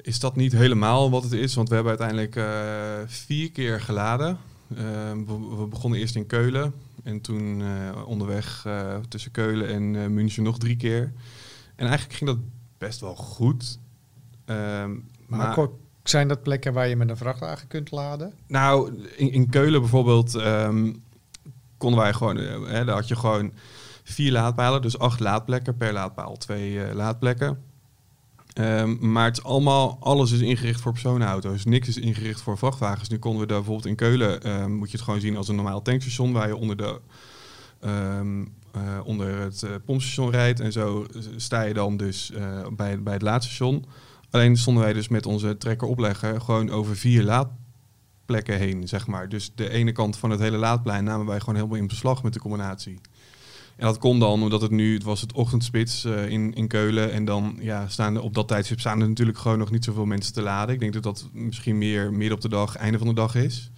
Is dat niet helemaal wat het is? Want we hebben uiteindelijk eh, vier keer geladen. Eh, we, we begonnen eerst in Keulen. En toen eh, onderweg tussen Keulen en München nog drie keer. En eigenlijk ging dat best wel goed. Ehm, Maar, ko- zijn dat plekken waar je met een vrachtwagen kunt laden? nou, in, in Keulen bijvoorbeeld ehm, konden wij gewoon, hè, daar had je gewoon vier laadpalen, dus acht laadplekken per laadpaal, twee laadplekken. Ehm, maar het is allemaal, alles is ingericht voor personenauto's. Niks is ingericht voor vrachtwagens. Nu konden we daar bijvoorbeeld in Keulen, ehm, moet je het gewoon zien als een normaal tankstation waar je onder, de, ehm, eh, onder het eh, pompstation rijdt. En zo sta je dan dus eh, bij, bij het laadstation. Alleen stonden wij dus met onze trekker oplegger gewoon over vier laadplekken heen, zeg maar. Dus de ene kant van het hele laadplein namen wij gewoon helemaal in beslag met de combinatie. En dat kon dan, omdat het nu, het was het ochtendspits eh, in, in Keulen. En dan ja, staan er op dat tijdstip staan er natuurlijk gewoon nog niet zoveel mensen te laden. Ik denk dat dat misschien meer midden op de dag, einde van de dag is.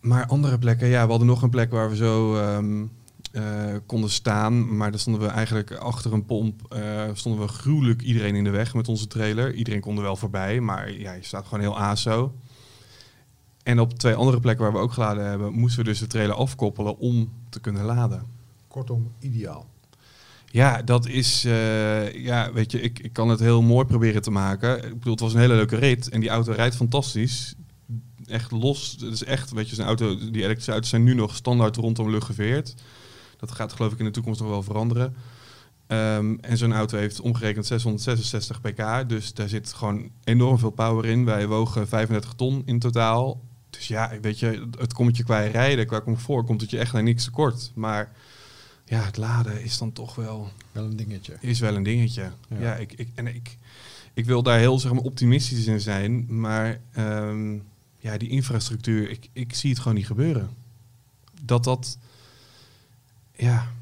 Maar andere plekken, ja, we hadden nog een plek waar we zo ehm, eh, konden staan. Maar dan stonden we eigenlijk achter een pomp. eh, stonden we gruwelijk iedereen in de weg met onze trailer. Iedereen kon er wel voorbij, maar ja, je staat gewoon heel aso. En op twee andere plekken waar we ook geladen hebben, moesten we dus de trailer afkoppelen om te kunnen laden. Kortom, ideaal. Ja, dat is, eh, ja, weet je, ik, ik kan het heel mooi proberen te maken. Ik bedoel, het was een hele leuke rit en die auto rijdt fantastisch. Echt los, het is echt, weet je, zijn auto, die elektrische auto's zijn nu nog standaard rondom lucht geveerd. Dat gaat geloof ik in de toekomst nog wel veranderen. Ehm, en zo'n auto heeft omgerekend 666 pk, dus daar zit gewoon enorm veel power in. Wij wogen 35 ton in totaal. Dus ja, weet je, het kommetje qua rijden, qua comfort, komt het je echt naar niks tekort. Maar ja, het laden is dan toch wel Wel een dingetje. is wel een dingetje. Ja. Ja, ik, ik, en ik, ik wil daar heel zeg maar, optimistisch in zijn. Maar ehm, ja, die infrastructuur, ik, ik zie het gewoon niet gebeuren. Dat dat, ja,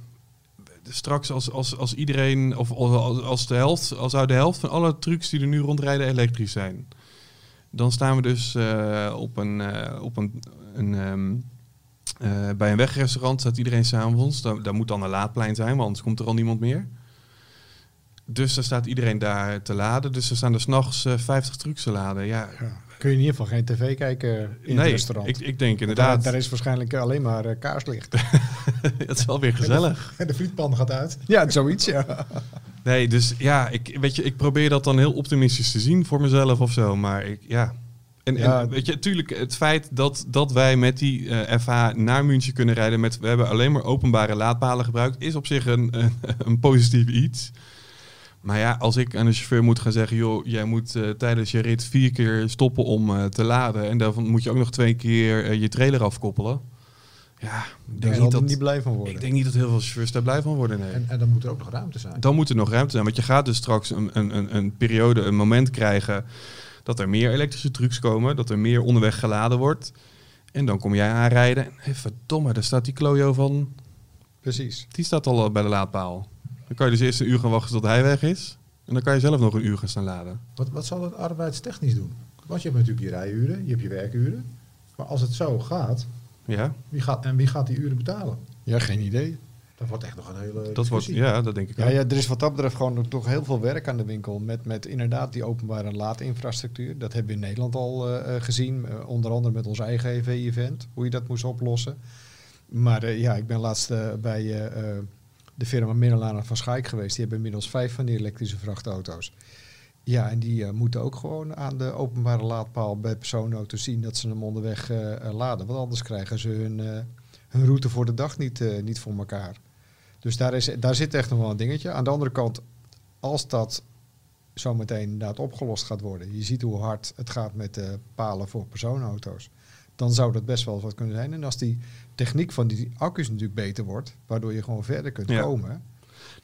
straks als, als, als iedereen, of als, als de helft, als zou de helft van alle trucks die er nu rondrijden elektrisch zijn. Dan staan we dus eh, op een, eh, op een, een ehm, eh, bij een wegrestaurant staat iedereen s'avonds. Daar, daar moet dan een laadplein zijn, want anders komt er al niemand meer. Dus dan staat iedereen daar te laden. Dus er staan er s'nachts eh 50 trucks te laden. Ja, Ja. Kun je in ieder geval geen tv kijken in het nee, restaurant. ik, ik denk Daar, inderdaad. daar is waarschijnlijk alleen maar kaarslicht. het is wel weer gezellig. En de frietpan gaat uit. ja, zoiets, ja. Nee, dus ja, ik, weet je, ik probeer dat dan heel optimistisch te zien voor mezelf of zo. Maar ik, ja. En, Ja. en weet je, natuurlijk, het feit dat, dat wij met die eh, FH naar München kunnen rijden met we hebben alleen maar openbare laadpalen gebruikt, is op zich een, een, een positief iets. Maar ja, als ik aan de chauffeur moet gaan zeggen, joh, jij moet eh, tijdens je rit vier keer stoppen om eh, te laden en daarvan moet je ook nog twee keer eh, je trailer afkoppelen. Ja, ik Daar denk, niet dat, niet blij van worden. ik denk niet dat heel veel chauffeurs daar blij van worden. Nee. En, en dan moet er ook nog ruimte zijn. Dan moet er nog ruimte zijn. Want je gaat dus straks een, een, een, een periode, een moment krijgen dat er meer elektrische trucks komen. Dat er meer onderweg geladen wordt. En dan kom jij aanrijden. En hey, verdomme, daar staat die klojo van. Precies. Die staat al eh, bij de laadpaal. Dan kan je dus eerst een uur gaan wachten tot hij weg is. En dan kan je zelf nog een uur gaan staan laden. Wat, wat zal het arbeidstechnisch doen? Want je hebt natuurlijk je rijuren, je hebt je werkuren. Maar als het zo gaat, Ja, wie gaat, en wie gaat die uren betalen? Ja, geen idee. Dat wordt echt nog een hele dat wordt, ja, dat denk ik Ja, ook. ja, er is wat dat betreft gewoon toch heel veel werk aan de winkel. Met, met inderdaad die openbare laadinfrastructuur. Dat hebben we in Nederland al eh, eh, gezien. eh, onder andere met ons eigen EV-event. Hoe je dat moest oplossen. Maar eh, ja, ik ben laatst bij eh, eh, de firma Middellaan van Schaik geweest. Die hebben inmiddels vijf van die elektrische vrachtauto's. Ja, en die eh, moeten ook gewoon aan de openbare laadpaal bij personenauto's zien dat ze hem onderweg eh, eh, laden. Want anders krijgen ze hun, hun route voor de dag niet, niet voor elkaar. Dus daar, is, daar zit echt nog wel een dingetje. Aan de andere kant, als dat zometeen inderdaad opgelost gaat worden, je ziet hoe hard het gaat met de palen voor personenauto's, dan zou dat best wel wat kunnen zijn. En als die techniek van die accu's natuurlijk beter wordt, waardoor je gewoon verder kunt Ja. komen.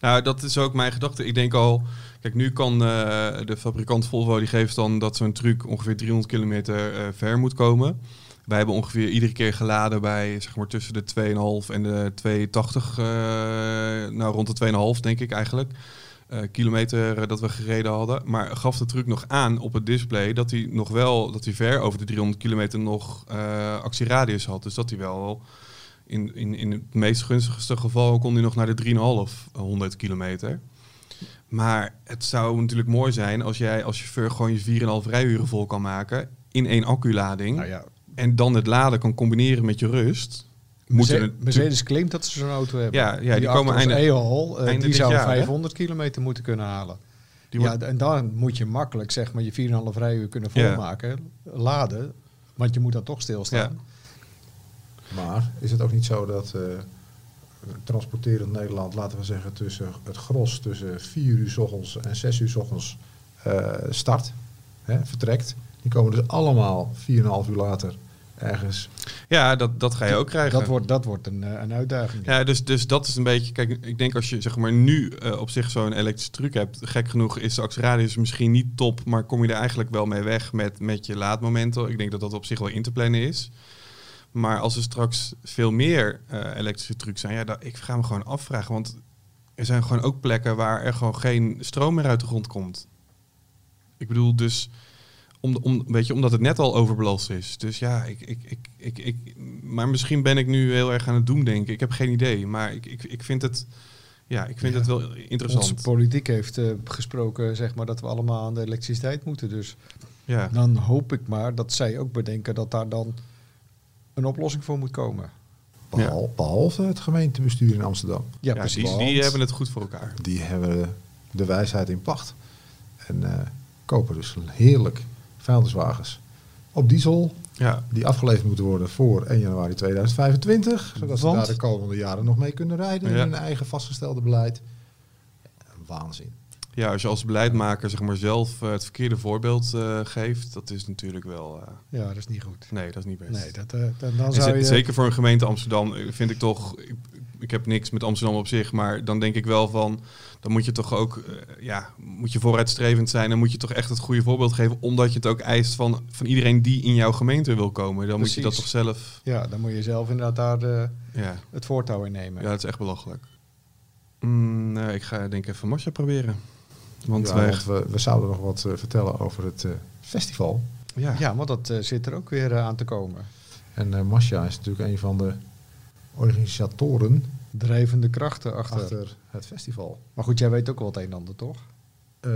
Nou, dat is ook mijn gedachte. Ik denk al, kijk, nu kan eh, de fabrikant Volvo, die geeft dan dat zo'n truc ongeveer 300 kilometer eh, ver moet komen. Wij hebben ongeveer iedere keer geladen bij, zeg maar, tussen de 2,5 en de 2,80, eh nou rond de 2,5 denk ik eigenlijk, kilometer dat we gereden hadden. Maar gaf de truc nog aan op het display dat hij nog wel, dat hij ver over de 300 kilometer nog actieradius had. Dus dat hij wel in, in, in het meest gunstigste geval kon hij nog naar de 3,500 kilometer. Maar het zou natuurlijk mooi zijn als jij als chauffeur gewoon je 4,5 rijuren vol kan maken in één acculading. Nou ja, En dan het laden kan combineren met je rust. Mercedes, het Mercedes claimt dat ze zo'n auto hebben. Ja, ja, die komen einde- eh, einde die zou jaar, hè? 500 kilometer moeten kunnen halen. Die ja, en dan moet je makkelijk zeg maar je 4,5 rijuur kunnen Ja. volmaken, laden, want je moet dan toch stilstaan. Maar is het ook niet zo dat eh transporterend Nederland, laten we zeggen, tussen het gros tussen 4 uur s ochtends en 6 uur s ochtends eh, start, hè, vertrekt. Die komen dus allemaal 4,5 uur later ergens. ja, dat, dat ga je ook krijgen. Dat wordt, dat wordt een, eh, een uitdaging. Ja, dus, dus dat is een beetje. Kijk, ik denk als je zeg maar nu eh, op zich zo'n elektrische truc hebt, gek genoeg is de actieradius misschien niet top, maar kom je er eigenlijk wel mee weg met, met je laadmomenten. Ik denk dat dat op zich wel in te plannen is. Maar als er straks veel meer eh, elektrische trucs zijn, ja, dat, ik ga me gewoon afvragen. Want er zijn gewoon ook plekken waar er gewoon geen stroom meer uit de grond komt. Ik bedoel, dus om, om, weet je, omdat het net al overbelast is. Dus ja, ik, ik, ik, ik, ik, maar misschien ben ik nu heel erg aan het doemdenken. Ik heb geen idee, maar ik, ik, ik vind het, ja, ik vind Ja. het wel interessant. Onze politiek heeft eh, gesproken zeg maar, dat we allemaal aan de elektriciteit moeten. Dus ja. dan hoop ik maar dat zij ook bedenken dat daar dan een oplossing voor moet komen. Behal- Behalve het gemeentebestuur in Amsterdam. Ja, Ja, precies. die, hebben het goed voor elkaar. Die hebben de wijsheid in pacht. En eh, kopen dus heerlijk vuilniswagens op diesel. Ja, Die afgeleverd moeten worden voor 1 januari 2025. Zodat ze daar de komende jaren nog mee kunnen rijden Ja. in hun eigen vastgestelde beleid. Waanzin. Ja, als je als beleidmaker zeg maar, zelf eh, het verkeerde voorbeeld eh, geeft, dat is natuurlijk wel... eh, Ja, dat is niet goed. nee, dat is niet best. Nee, dat, dan, dan En zou je... Zeker voor een gemeente Amsterdam vind ik toch... Ik, ik heb niks met Amsterdam op zich, maar dan denk ik wel van... Dan moet je toch ook, ja, moet je vooruitstrevend zijn. Dan moet je toch echt het goede voorbeeld geven. Omdat je het ook eist van, van iedereen die in jouw gemeente wil komen. Dan moet je dat toch zelf... Ja, dan moet je zelf inderdaad daar eh, Ja, het voortouw in nemen. ja dat is echt belachelijk. Mm, nou, ik ga denk ik even Marcia proberen. Want Ja, wij... want we, we zouden nog wat eh, vertellen over het eh, festival. ja. Ja, want dat eh, zit er ook weer aan te komen. En eh Masha is natuurlijk een van de organisatoren Drijvende krachten achter. achter het festival. Maar goed, jij weet ook wel het een en ander, toch? Eh,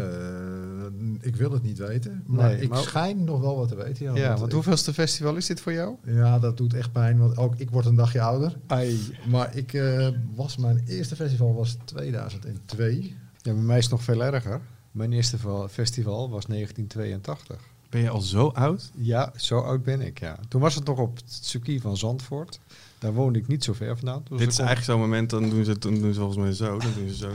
ik wil het niet weten, maar Nee, ik maar- schijn nog wel wat te weten. Ja, Ja, want want ik- hoeveelste festival is dit voor jou? ja, dat doet echt pijn, want ook ik word een dagje ouder. Ai. Maar ik eh, was, mijn eerste festival was 2002. Ja, bij mij is het nog veel erger. Mijn eerste val- festival was 1982. Ben je al zo oud? Ja, zo oud ben ik, ja. Toen was het nog op het circuit van Zandvoort. Daar woonde ik niet zo ver vandaan. Dus Dit is kon- eigenlijk zo'n moment, dan doen ze het dan doen ze volgens mij zo. Dan doen ze zo.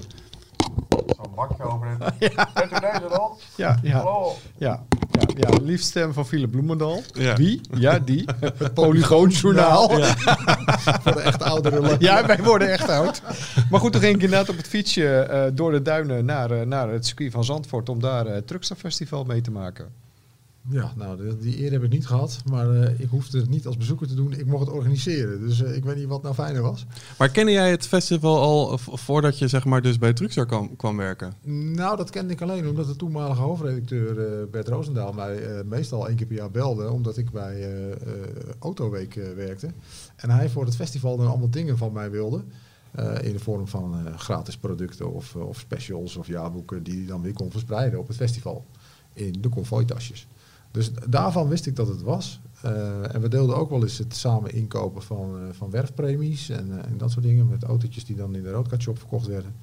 Zo'n bakje over het. Bent u deze dan? Ja, ja, Hallo. ja, ja, ja. Liefstem van Philip Bloemendal. Ja. Wie? Ja, die. Het Polygoonjournaal. Ja. Voor de echt oudere wij worden echt oud. Maar goed, toen ging ik inderdaad op het fietsje eh, door de duinen naar, eh, naar het circuit van Zandvoort... om daar eh, het Truckster Festival mee te maken. Ja, nou, die, eer heb ik niet gehad. Maar eh, ik hoefde het niet als bezoeker te doen. Ik mocht het organiseren. Dus eh, ik weet niet wat nou fijner was. Maar kende jij het festival al voordat je zeg maar dus bij Truxar kwam, kwam werken? Nou, dat kende ik alleen omdat de toenmalige hoofdredacteur eh, Bert Roosendaal mij meestal één keer per jaar belde. Omdat ik bij Autoweek werkte. En hij voor het festival dan allemaal dingen van mij wilde. in de vorm van gratis producten of, of specials of jaarboeken die hij dan weer kon verspreiden op het festival. In de konvooitasjes. Dus daarvan wist ik dat het was. Eh, en we deelden ook wel eens het samen inkopen van, eh, van werfpremies en, eh, en dat soort dingen. Met autootjes die dan in de roodkatshop verkocht werden.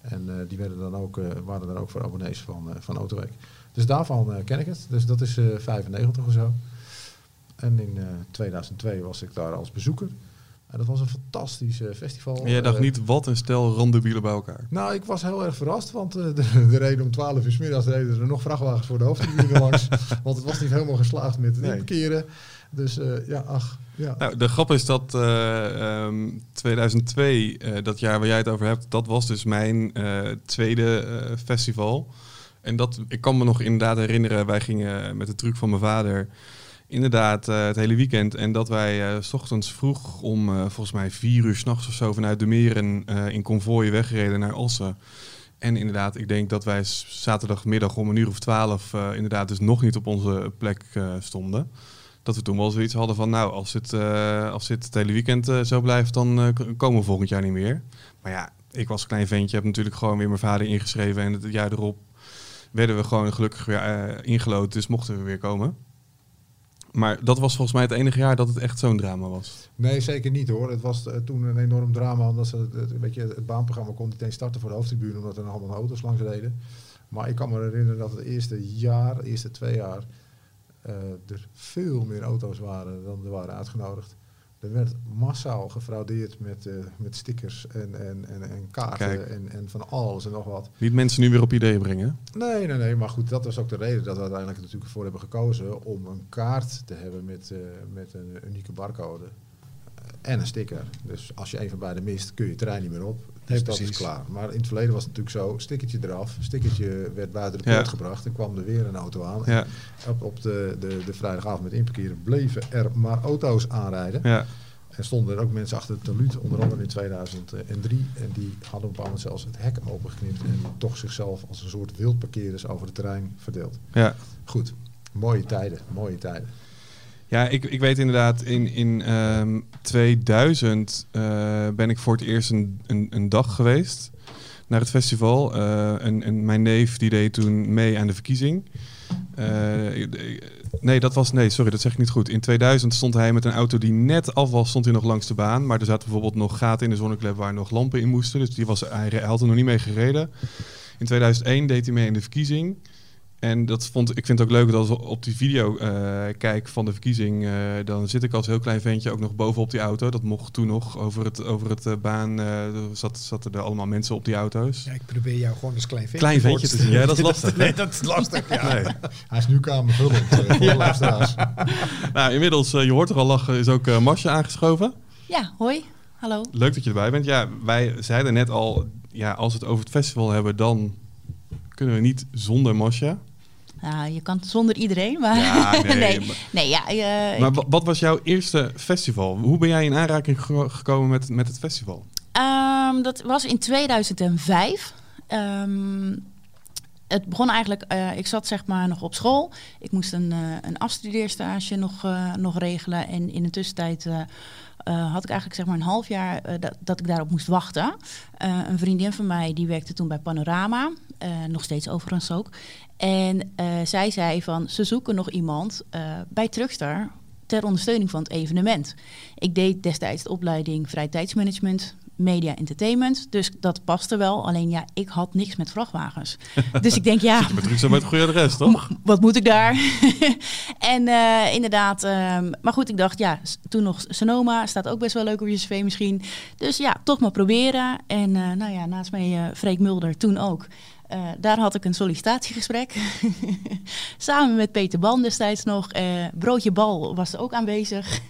En die werden dan ook, waren dan ook voor abonnees van, van Autoweek. Dus daarvan ken ik het. Dus dat is eh 95 of zo. En in eh 2002 was ik daar als bezoeker. Dat was een fantastisch eh, festival. En jij dacht Eh, niet, wat een stel randebielen bij elkaar. nou, ik was heel erg verrast, want eh, de, de reden om 12 uur 's middags reden er nog vrachtwagens voor de hoofdtribune langs. Want het was niet helemaal geslaagd met het Nee. inparkeren. Dus ja, ach, ja. Nou, de grap is dat eh, ehm, 2002, eh, dat jaar waar jij het over hebt, dat was dus mijn tweede festival. En dat, ik kan me nog inderdaad herinneren, wij gingen met de truc van mijn vader inderdaad eh, het hele weekend. En dat wij eh, s ochtends vroeg om eh, volgens mij vier uur s'nachts of zo vanuit de meren in konvooi weggereden naar Assen. En inderdaad, ik denk dat wij zaterdagmiddag om een uur of twaalf inderdaad dus nog niet op onze plek stonden. Dat we toen wel zoiets hadden van, nou, als eh, als dit het hele weekend zo blijft, dan komen we volgend jaar niet meer. Maar ja, ik was een klein ventje, heb natuurlijk gewoon weer mijn vader ingeschreven. En het jaar erop werden we gewoon gelukkig weer ingelood, dus mochten we weer komen. Maar dat was volgens mij het enige jaar dat het echt zo'n drama was. Nee, zeker niet hoor. Het was eh, toen een enorm drama, omdat ze het, weet je, het baanprogramma kon niet eens starten voor de hoofdtribune, omdat er allemaal auto's langs reden. Maar ik kan me herinneren dat het eerste jaar, eerste twee jaar, eh, er veel meer auto's waren dan er waren uitgenodigd. Er werd massaal gefraudeerd met, eh, met stickers en, en, en, en kaarten Kijk. en, en van alles en nog wat. Niet mensen nu weer op ideeën brengen. Nee, nee, nee. Maar goed, dat was ook de reden dat we uiteindelijk natuurlijk voor hebben gekozen om een kaart te hebben met, eh, met een unieke barcode. En een sticker. Dus als je een van beide mist, kun je het terrein niet meer op. Dus dat precies. is klaar. Maar in het verleden was het natuurlijk zo, stickertje eraf, stickertje werd buiten de Ja. poort gebracht. En kwam er weer een auto aan. Ja, Op, op de, de, de vrijdagavond met inparkeren bleven er maar auto's aanrijden. ja. En stonden er ook mensen achter het taluut, onder andere in 2003. En die hadden op een moment zelfs het hek opengeknipt. En toch zichzelf als een soort wildparkeerders over het terrein verdeeld. ja. Goed. Mooie tijden, mooie tijden. Ja, ik, ik weet inderdaad, in, in ehm, 2000 eh, ben ik voor het eerst een, een, een dag geweest naar het festival. Eh, en, en mijn neef die deed toen mee aan de verkiezing. Eh, nee, dat was. Nee, sorry, dat zeg ik niet goed. In 2000 stond hij met een auto die net af was, stond hij nog langs de baan. Maar er zaten bijvoorbeeld nog gaten in de zonneklep waar nog lampen in moesten. Dus die was, hij, hij had er nog niet mee gereden. In 2001 deed hij mee in de verkiezing. En dat vond, ik vind het ook leuk dat als ik op die video eh, kijk van de verkiezing, eh, dan zit ik als heel klein ventje ook nog bovenop die auto. Dat mocht toen nog over het, over het eh, baan, eh, zat, zaten er allemaal mensen op die auto's. Ja, ik probeer jou gewoon als klein ventje Klein ventje te zien. Ja, dat is lastig. Nee, dat is lastig, ja. Nee. Hij is nu kamervullend voor de luisteraars. Nou, inmiddels, je hoort er al lachen, is ook uh, Masje aangeschoven. Ja, hoi. Hallo. Leuk dat je erbij bent. Ja, wij zeiden net al, ja, als we het over het festival hebben, dan kunnen we niet zonder Masja. Nou, je kan zonder iedereen, maar... Ja, nee, nee, maar- nee, ja, eh, Maar ik- wat was jouw eerste festival? Hoe ben jij in aanraking ge- gekomen met, met het festival? Ehm, dat was in 2005. Ehm, het begon eigenlijk, eh, ik zat zeg maar nog op school. Ik moest een, eh, een afstudeerstage nog, eh, nog regelen. En in de tussentijd had ik eigenlijk zeg maar een half jaar dat, dat ik daarop moest wachten. Een vriendin van mij die werkte toen bij Panorama. nog steeds overigens ook. En zij zei van, ze zoeken nog iemand bij Truckstar ter ondersteuning van het evenement. Ik deed destijds de opleiding vrije tijdsmanagement, media entertainment. Dus dat paste wel. Alleen ja, ik had niks met vrachtwagens. dus ik denk, ja, Met druk zo met het goede adres, toch? wat moet ik daar? en eh, inderdaad, ehm, maar goed, ik dacht, ja, toen nog Sonoma, staat ook best wel leuk op je cv misschien. Dus ja, toch maar proberen. En eh, nou ja, naast mij eh Freek Mulder toen ook. Daar had ik een sollicitatiegesprek. Samen met Peter Ban destijds nog. Broodje Bal was er ook aanwezig.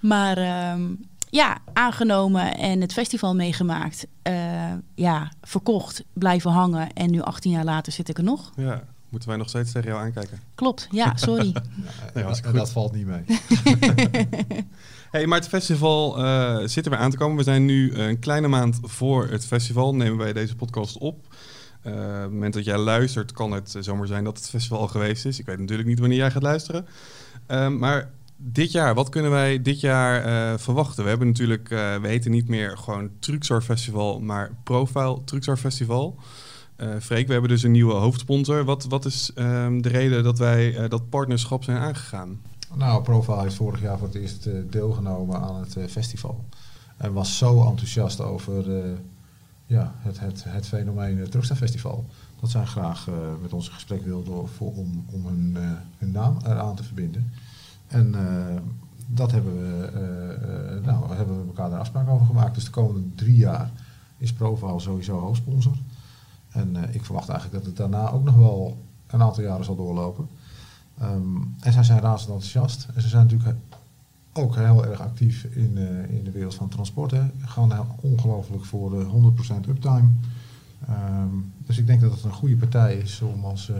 maar ehm, ja, aangenomen en het festival meegemaakt. Eh, ja, verkocht, blijven hangen. En nu 18 jaar later zit ik er nog. Ja, moeten wij nog steeds tegen jou aankijken. Klopt, ja, sorry. Nee, goed. dat valt niet mee. Hey, maar het festival eh, zit er weer aan te komen. We zijn nu een kleine maand voor het festival. Nemen wij deze podcast op. Eh, op het moment dat jij luistert, kan het zomaar zijn dat het festival al geweest is. Ik weet natuurlijk niet wanneer jij gaat luisteren. Ehm, maar dit jaar, wat kunnen wij dit jaar eh, verwachten? We hebben natuurlijk, eh, we heten niet meer gewoon Truxar Festival, maar Profile Truxar Festival. Eh Freek, we hebben dus een nieuwe hoofdsponsor. Wat, wat is ehm, de reden dat wij dat partnerschap zijn aangegaan? Nou, Profile heeft vorig jaar voor het eerst deelgenomen aan het festival. En was zo enthousiast over ja, het, het, het fenomeen uh, Truckster Festival. Dat zij graag met ons in gesprek wilden voor, om, om hun, eh, hun naam eraan te verbinden. En eh, dat hebben we, eh, eh, nou, hebben we elkaar daar afspraak over gemaakt. Dus de komende drie jaar is Profile sowieso hoofdsponsor. En ik verwacht eigenlijk dat het daarna ook nog wel een aantal jaren zal doorlopen. Ehm, en zij zijn razend enthousiast. En ze zijn natuurlijk ook heel erg actief in, in de wereld van transporten. Gaan heel ongelooflijk voor de 100% uptime. Ehm, dus ik denk dat het een goede partij is om als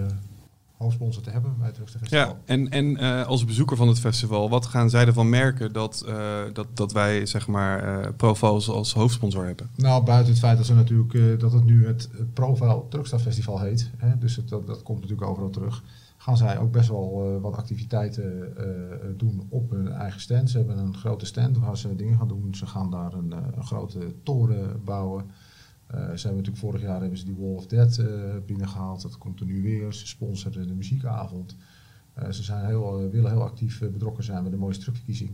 hoofdsponsor te hebben bij het Festival. Ja, en, en eh, als bezoeker van het festival, wat gaan zij ervan merken dat, eh, dat, dat wij zeg maar Profiles als hoofdsponsor hebben? Nou, buiten het feit dat, ze natuurlijk, dat het nu het, Profile Truckstad Festival heet, hè, dus het, dat, dat komt natuurlijk overal terug, gaan zij ook best wel wat activiteiten doen op hun eigen stand. Ze hebben een grote stand waar ze dingen gaan doen. Ze gaan daar een, een grote toren bouwen. Eh, ze hebben natuurlijk vorig jaar hebben ze die Wall of Dead eh, binnengehaald. Dat komt er nu weer. Ze sponsoren de muziekavond. Eh, ze zijn heel, eh, willen heel actief betrokken zijn bij de mooiste truckverkiezing.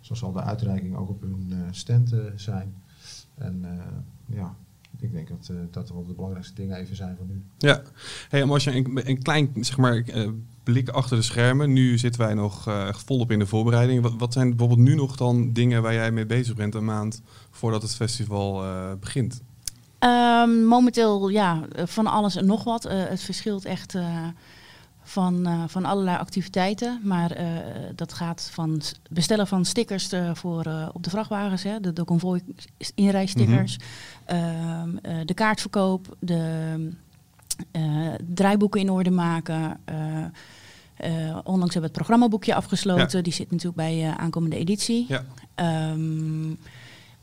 Zo zal de uitreiking ook op hun stand zijn. En ja, ik denk dat dat wel de belangrijkste dingen even zijn van nu. Ja, hey, maar als je een, een klein zeg maar, blik achter de schermen, nu zitten wij nog volop in de voorbereiding. Wat, wat zijn bijvoorbeeld nu nog dan dingen waar jij mee bezig bent een maand voordat het festival begint? Ehm, momenteel, ja, van alles en nog wat. Eh, het verschilt echt eh, van, eh, van allerlei activiteiten. Maar dat gaat van bestellen van stickers voor, op de vrachtwagens, hè, de, de convoy inrijstickers. Ehm, eh, de kaartverkoop, de draaiboeken in orde maken. eh, onlangs hebben we het programmaboekje afgesloten. Die zit natuurlijk bij eh, aankomende editie. Ja. Ehm,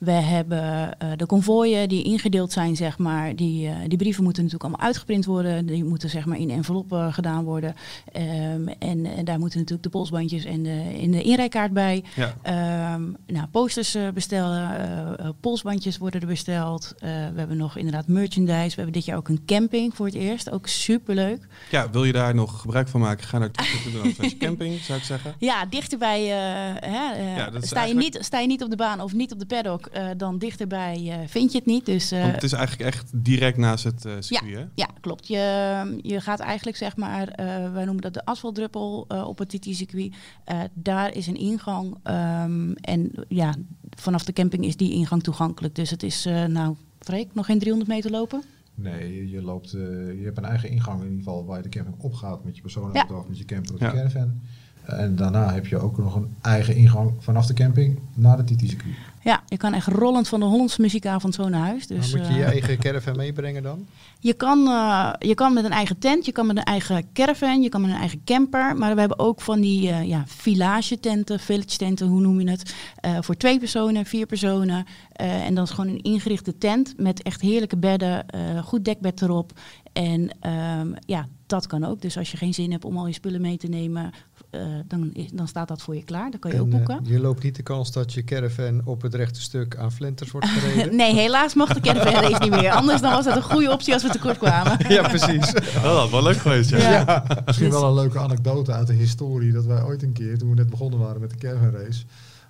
We hebben eh, de konvooien die ingedeeld zijn, zeg maar. Die, eh, die brieven moeten natuurlijk allemaal uitgeprint worden. Die moeten zeg maar in enveloppen gedaan worden. Ehm, en, en daar moeten natuurlijk de polsbandjes en de, in de inrijkaart bij. Ja. Ehm, nou, posters eh, bestellen, polsbandjes worden er besteld. We hebben nog inderdaad merchandise. We hebben dit jaar ook een camping voor het eerst. Ook superleuk. ja, wil je daar nog gebruik van maken? Ga naar toekomst.nl camping, zou ik zeggen. Ja, dichterbij. hè, Ja, sta, je niet, sta je niet op de baan of niet op de paddock, eh, dan dichterbij eh, vind je het niet. Dus eh, Want het is eigenlijk echt direct naast het circuit, hè? ja, klopt. Je, je gaat eigenlijk, zeg maar, eh, wij noemen dat de asfaltdruppel eh, op het TT-circuit. Eh, daar is een ingang. ehm, en ja, vanaf de camping is die ingang toegankelijk. Dus het is, eh, nou, Freek, nog geen 300 meter lopen? Nee, je, loopt, eh, je hebt een eigen ingang in ieder geval waar je de camping opgaat met je personenauto Ja. of met je camper of Ja. je caravan. En daarna heb je ook nog een eigen ingang vanaf de camping naar de TT-circuit. Ja, je kan echt rollend van de Hollandse muziekavond zo naar huis. Dus, Dan moet je je eh, eigen caravan meebrengen dan? Je kan, eh, je kan met een eigen tent, je kan met een eigen caravan, je kan met een eigen camper. Maar we hebben ook van die eh ja, village tenten, village tenten, hoe noem je het? Eh, voor twee personen, vier personen. Eh, en dan is gewoon een ingerichte tent met echt heerlijke bedden, eh, goed dekbed erop. En ehm, ja, dat kan ook. Dus als je geen zin hebt om al je spullen mee te nemen, eh, dan, is- dan staat dat voor je klaar. Dan kan je ook En, eh, boeken. je loopt niet de kans dat je caravan op het rechte stuk aan flinters wordt gereden? Nee, helaas mag de caravan race niet meer. Anders dan was dat een goede optie als we tekort kwamen. Ja, precies. Oh, dat was wel leuk geweest, ja. Ja. Misschien wel een leuke anekdote uit de historie dat wij ooit een keer, toen we net begonnen waren met de caravan race,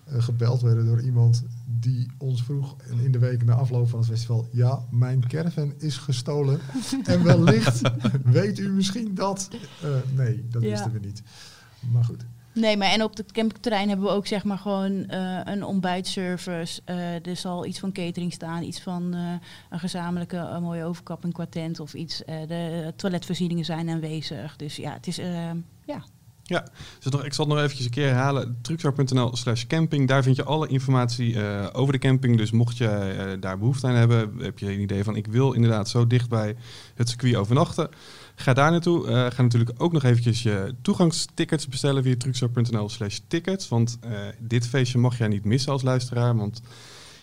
eh, gebeld werden door iemand die ons vroeg in de week na afloop van het festival, ja, mijn caravan is gestolen en wellicht weet u misschien dat. Eh, nee, dat Ja. wisten we niet. Maar goed. Nee, maar en op het campingterrein hebben we ook zeg maar gewoon eh, een ontbijtservice. Eh, er zal iets van catering staan, iets van eh, een gezamenlijke mooie overkapping qua tent of iets. Eh, de toiletvoorzieningen zijn aanwezig. Dus ja, het is eh, ja. Ja, dus ik zal het nog eventjes een keer herhalen. Truckstar.nl slash camping. Daar vind je alle informatie eh, over de camping. Dus mocht je eh, daar behoefte aan hebben, heb je een idee van ik wil inderdaad zo dicht bij het circuit overnachten. Ga daar naartoe. Eh, ga natuurlijk ook nog eventjes je toegangstickets bestellen via truckstar.nl slash tickets. Want eh, dit feestje mag jij niet missen als luisteraar. Want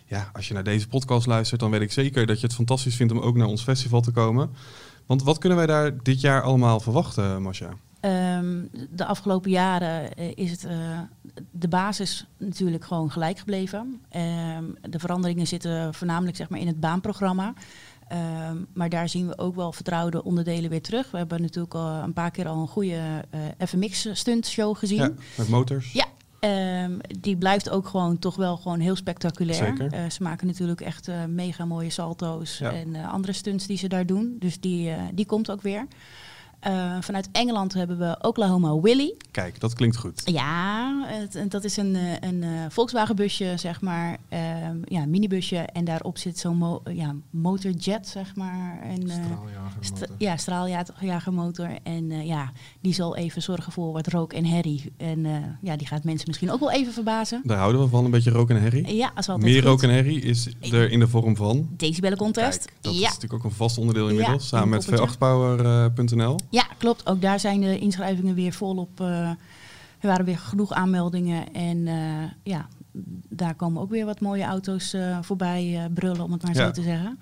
ja, als je naar deze podcast luistert, dan weet ik zeker dat je het fantastisch vindt om ook naar ons festival te komen. Want wat kunnen wij daar dit jaar allemaal verwachten, Masha? Ehm, de afgelopen jaren eh, is het, eh, de basis natuurlijk gewoon gelijk gebleven. Ehm, de veranderingen zitten voornamelijk zeg maar, in het baanprogramma. Ehm, maar daar zien we ook wel vertrouwde onderdelen weer terug. We hebben natuurlijk al een paar keer al een goede eh FMX-stuntshow gezien. Ja, met motors. Ja, ehm, die blijft ook gewoon toch wel gewoon heel spectaculair. Zeker. Eh, ze maken natuurlijk echt eh, mega mooie salto's Ja. en andere stunts die ze daar doen. Dus die, die komt ook weer. Eh, vanuit Engeland hebben we Oklahoma Willy. Kijk, dat klinkt goed. Ja, het, dat is een, eh, een eh, Volkswagen busje, zeg maar. Ehm, ja, een minibusje. En daarop zit zo'n mo ja, motorjet, zeg maar. En, St- Straaljagermotor. ja, straaljagermotor. En ja, die zal even zorgen voor wat rook en herrie. En ja, die gaat mensen misschien ook wel even verbazen. Daar houden we van, een beetje rook en herrie. Ja, als altijd Meer goed. rook en herrie is er in de vorm van... Decibellen contest. Kijk, dat ja. is natuurlijk ook een vast onderdeel inmiddels. Ja, samen een met poppetje. v8power.nl. ja, klopt. Ook daar zijn de inschrijvingen weer volop. eh er waren weer genoeg aanmeldingen. En eh, ja, daar komen ook weer wat mooie auto's eh, voorbij brullen, om het maar Ja. zo te zeggen.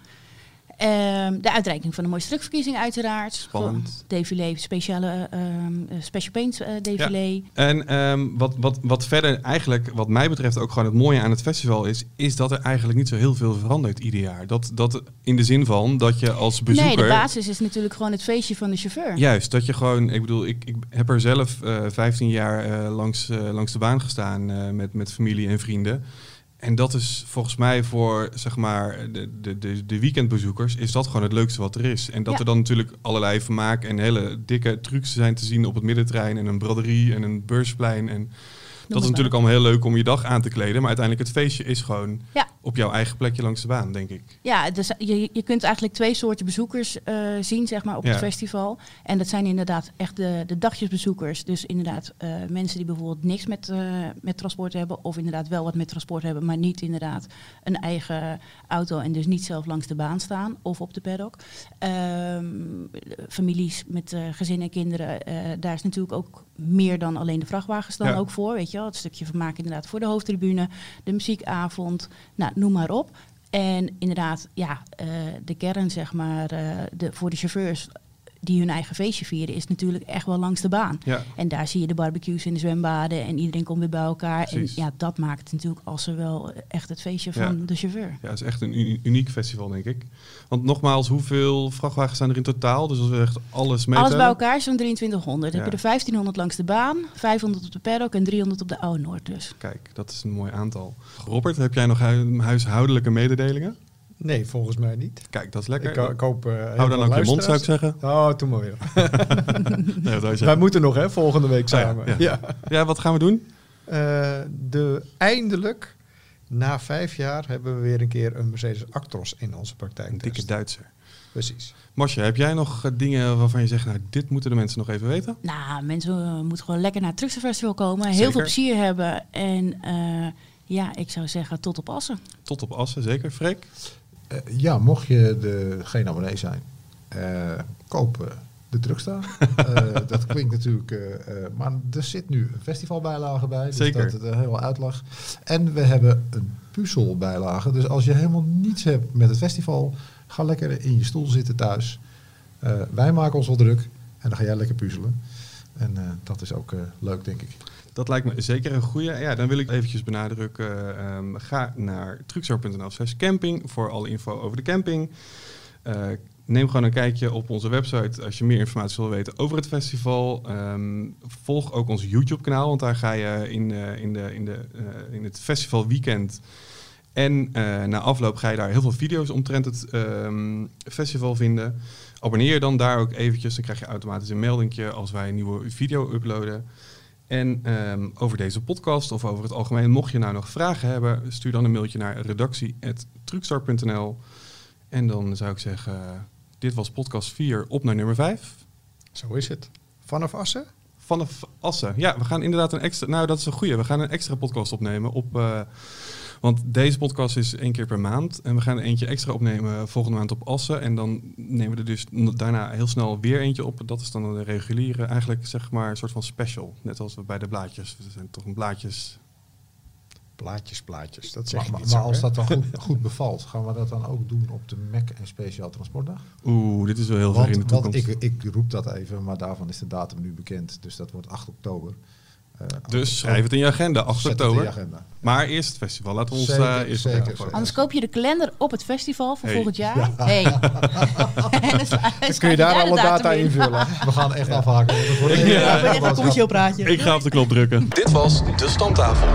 Ehm, de uitreiking van de mooiste truckverkiezing uiteraard. Spannend. Défilé, speciale ehm, eh, Special Paints eh défilé. En ehm, wat, wat, wat verder eigenlijk, wat mij betreft, ook gewoon het mooie aan het festival is, is dat er eigenlijk niet zo heel veel verandert ieder jaar. Dat, dat in de zin van dat je als bezoeker... Nee, de basis is natuurlijk gewoon het feestje van de chauffeur. Juist, dat je gewoon, ik bedoel, ik, ik heb er zelf eh 15 jaar langs, langs de baan gestaan met, met familie en vrienden. En dat is volgens mij voor zeg maar, de, de, de, de weekendbezoekers, is dat gewoon het leukste wat er is. En dat Ja. er dan natuurlijk allerlei vermaak en hele dikke trucs zijn te zien op het middenterrein en een braderie en een beursplein. En dat is natuurlijk allemaal heel leuk om je dag aan te kleden. Maar uiteindelijk het feestje is gewoon Ja. Op jouw eigen plekje langs de baan, denk ik. Ja, dus je, je kunt eigenlijk twee soorten bezoekers eh, zien zeg maar, op Ja. het festival. En dat zijn inderdaad echt de, de dagjesbezoekers. Dus inderdaad eh, mensen die bijvoorbeeld niks met, eh, met transport hebben. Of inderdaad wel wat met transport hebben, maar niet inderdaad een eigen auto. En dus niet zelf langs de baan staan of op de paddock. Ehm, families met gezinnen en kinderen. daar is natuurlijk ook meer dan alleen de vrachtwagens dan Ja. ook voor. Weet je wel, het stukje vermaak inderdaad voor de hoofdtribune, de muziekavond, nou, noem maar op. En inderdaad, ja, eh, de kern, zeg maar, eh, de, voor de chauffeurs die hun eigen feestje vieren, is natuurlijk echt wel langs de baan. Ja, En daar zie je de barbecues in de zwembaden en iedereen komt weer bij elkaar. Precies. En ja, dat maakt het natuurlijk als er wel echt het feestje Ja. van de chauffeur. ja, het is echt een uni- uniek festival, denk ik. Want nogmaals, hoeveel vrachtwagens zijn er in totaal? Dus als we echt alles meten. Alles bij elkaar zo'n 2300. Dan Ja. heb je er 1500 langs de baan, 500 op de paddock en 300 op de Oude Noord dus. Kijk, dat is een mooi aantal. Robert, heb jij nog hu- huishoudelijke mededelingen? Nee, volgens mij niet. Kijk, dat is lekker. Ik, ho- ik hoop... eh, Hou dan ook je mond, zou ik zeggen. Oh, doe maar weer. Nee, Wij zeggen? moeten nog, hè, volgende week ja, samen. ja. ja. Ja, wat gaan we doen? Eh, de, eindelijk, na vijf jaar, hebben we weer een keer een Mercedes Actros in onze praktijk. Een dikke Duitser. Precies. Masje, heb jij nog eh, dingen waarvan je zegt, nou, dit moeten de mensen nog even weten? Nou, mensen eh, moeten gewoon lekker naar het Trucksterfestival komen. Heel veel plezier hebben. En eh, ja, ik zou zeggen tot op Assen. Tot op Assen, zeker. Freek? Eh, ja, mocht je de, geen abonnee zijn, eh, koop eh, de Truckstar. Eh, dat klinkt natuurlijk... maar er zit nu een festivalbijlage bij. Dus Zeker. dat het een heel uitlag. En we hebben een puzzelbijlage. Dus als je helemaal niets hebt met het festival... ga lekker in je stoel zitten thuis. Wij maken ons wel druk. En dan ga jij lekker puzzelen. En dat is ook leuk, denk ik. Dat lijkt me zeker een goede. Ja, dan wil ik eventjes benadrukken. ehm, ga naar truxar.nl slash camping voor alle info over de camping. Eh, neem gewoon een kijkje op onze website als je meer informatie wil weten over het festival. Ehm, volg ook ons YouTube kanaal, want daar ga je in, eh, in, de, in, de, eh, in het festival weekend en na afloop ga je daar heel veel video's omtrent het ehm, festival vinden. Abonneer je dan daar ook eventjes, dan krijg je automatisch een meldingje als wij een nieuwe video uploaden. En ehm, over deze podcast of over het algemeen, mocht je nou nog vragen hebben, stuur dan een mailtje naar redactie.truckstar.nl. En dan zou ik zeggen, dit was podcast 4 op naar nummer 5. Zo is het. Vanaf Assen? Vanaf Assen. Ja, we gaan inderdaad een extra. Nou, dat is een goeie. We gaan een extra podcast opnemen op. eh, want deze podcast is één keer per maand. En we gaan er eentje extra opnemen volgende maand op Assen. En dan nemen we er dus daarna heel snel weer eentje op. Dat is dan de reguliere, eigenlijk zeg maar een soort van special. Net als we bij de blaadjes. We zijn toch een blaadjes. Plaatjes, plaatjes. Dat zeg Maar, maar, niet zo, als dat dan goed, goed bevalt, gaan we dat dan ook doen op de Mac en Speciaal Transportdag? Oeh, dit is wel heel ver in de Want, want toekomst. ik, ik roep dat even, maar daarvan is de datum nu bekend. Dus dat wordt 8 oktober. Eh, dus schrijf het in je agenda, 8 Zet het in oktober. je agenda. Maar eerst het festival. Laten we ons Zeker, eh, eerst zeker. Anders koop je de kalender op het festival voor Hey. volgend jaar. Hey. Sla- Dan kun je daar alle data in. invullen. We gaan echt afhaken. Ja. lange Even een boodschap. commercieel praatje. Ik ga op de knop drukken. Dit was De Stamtafel.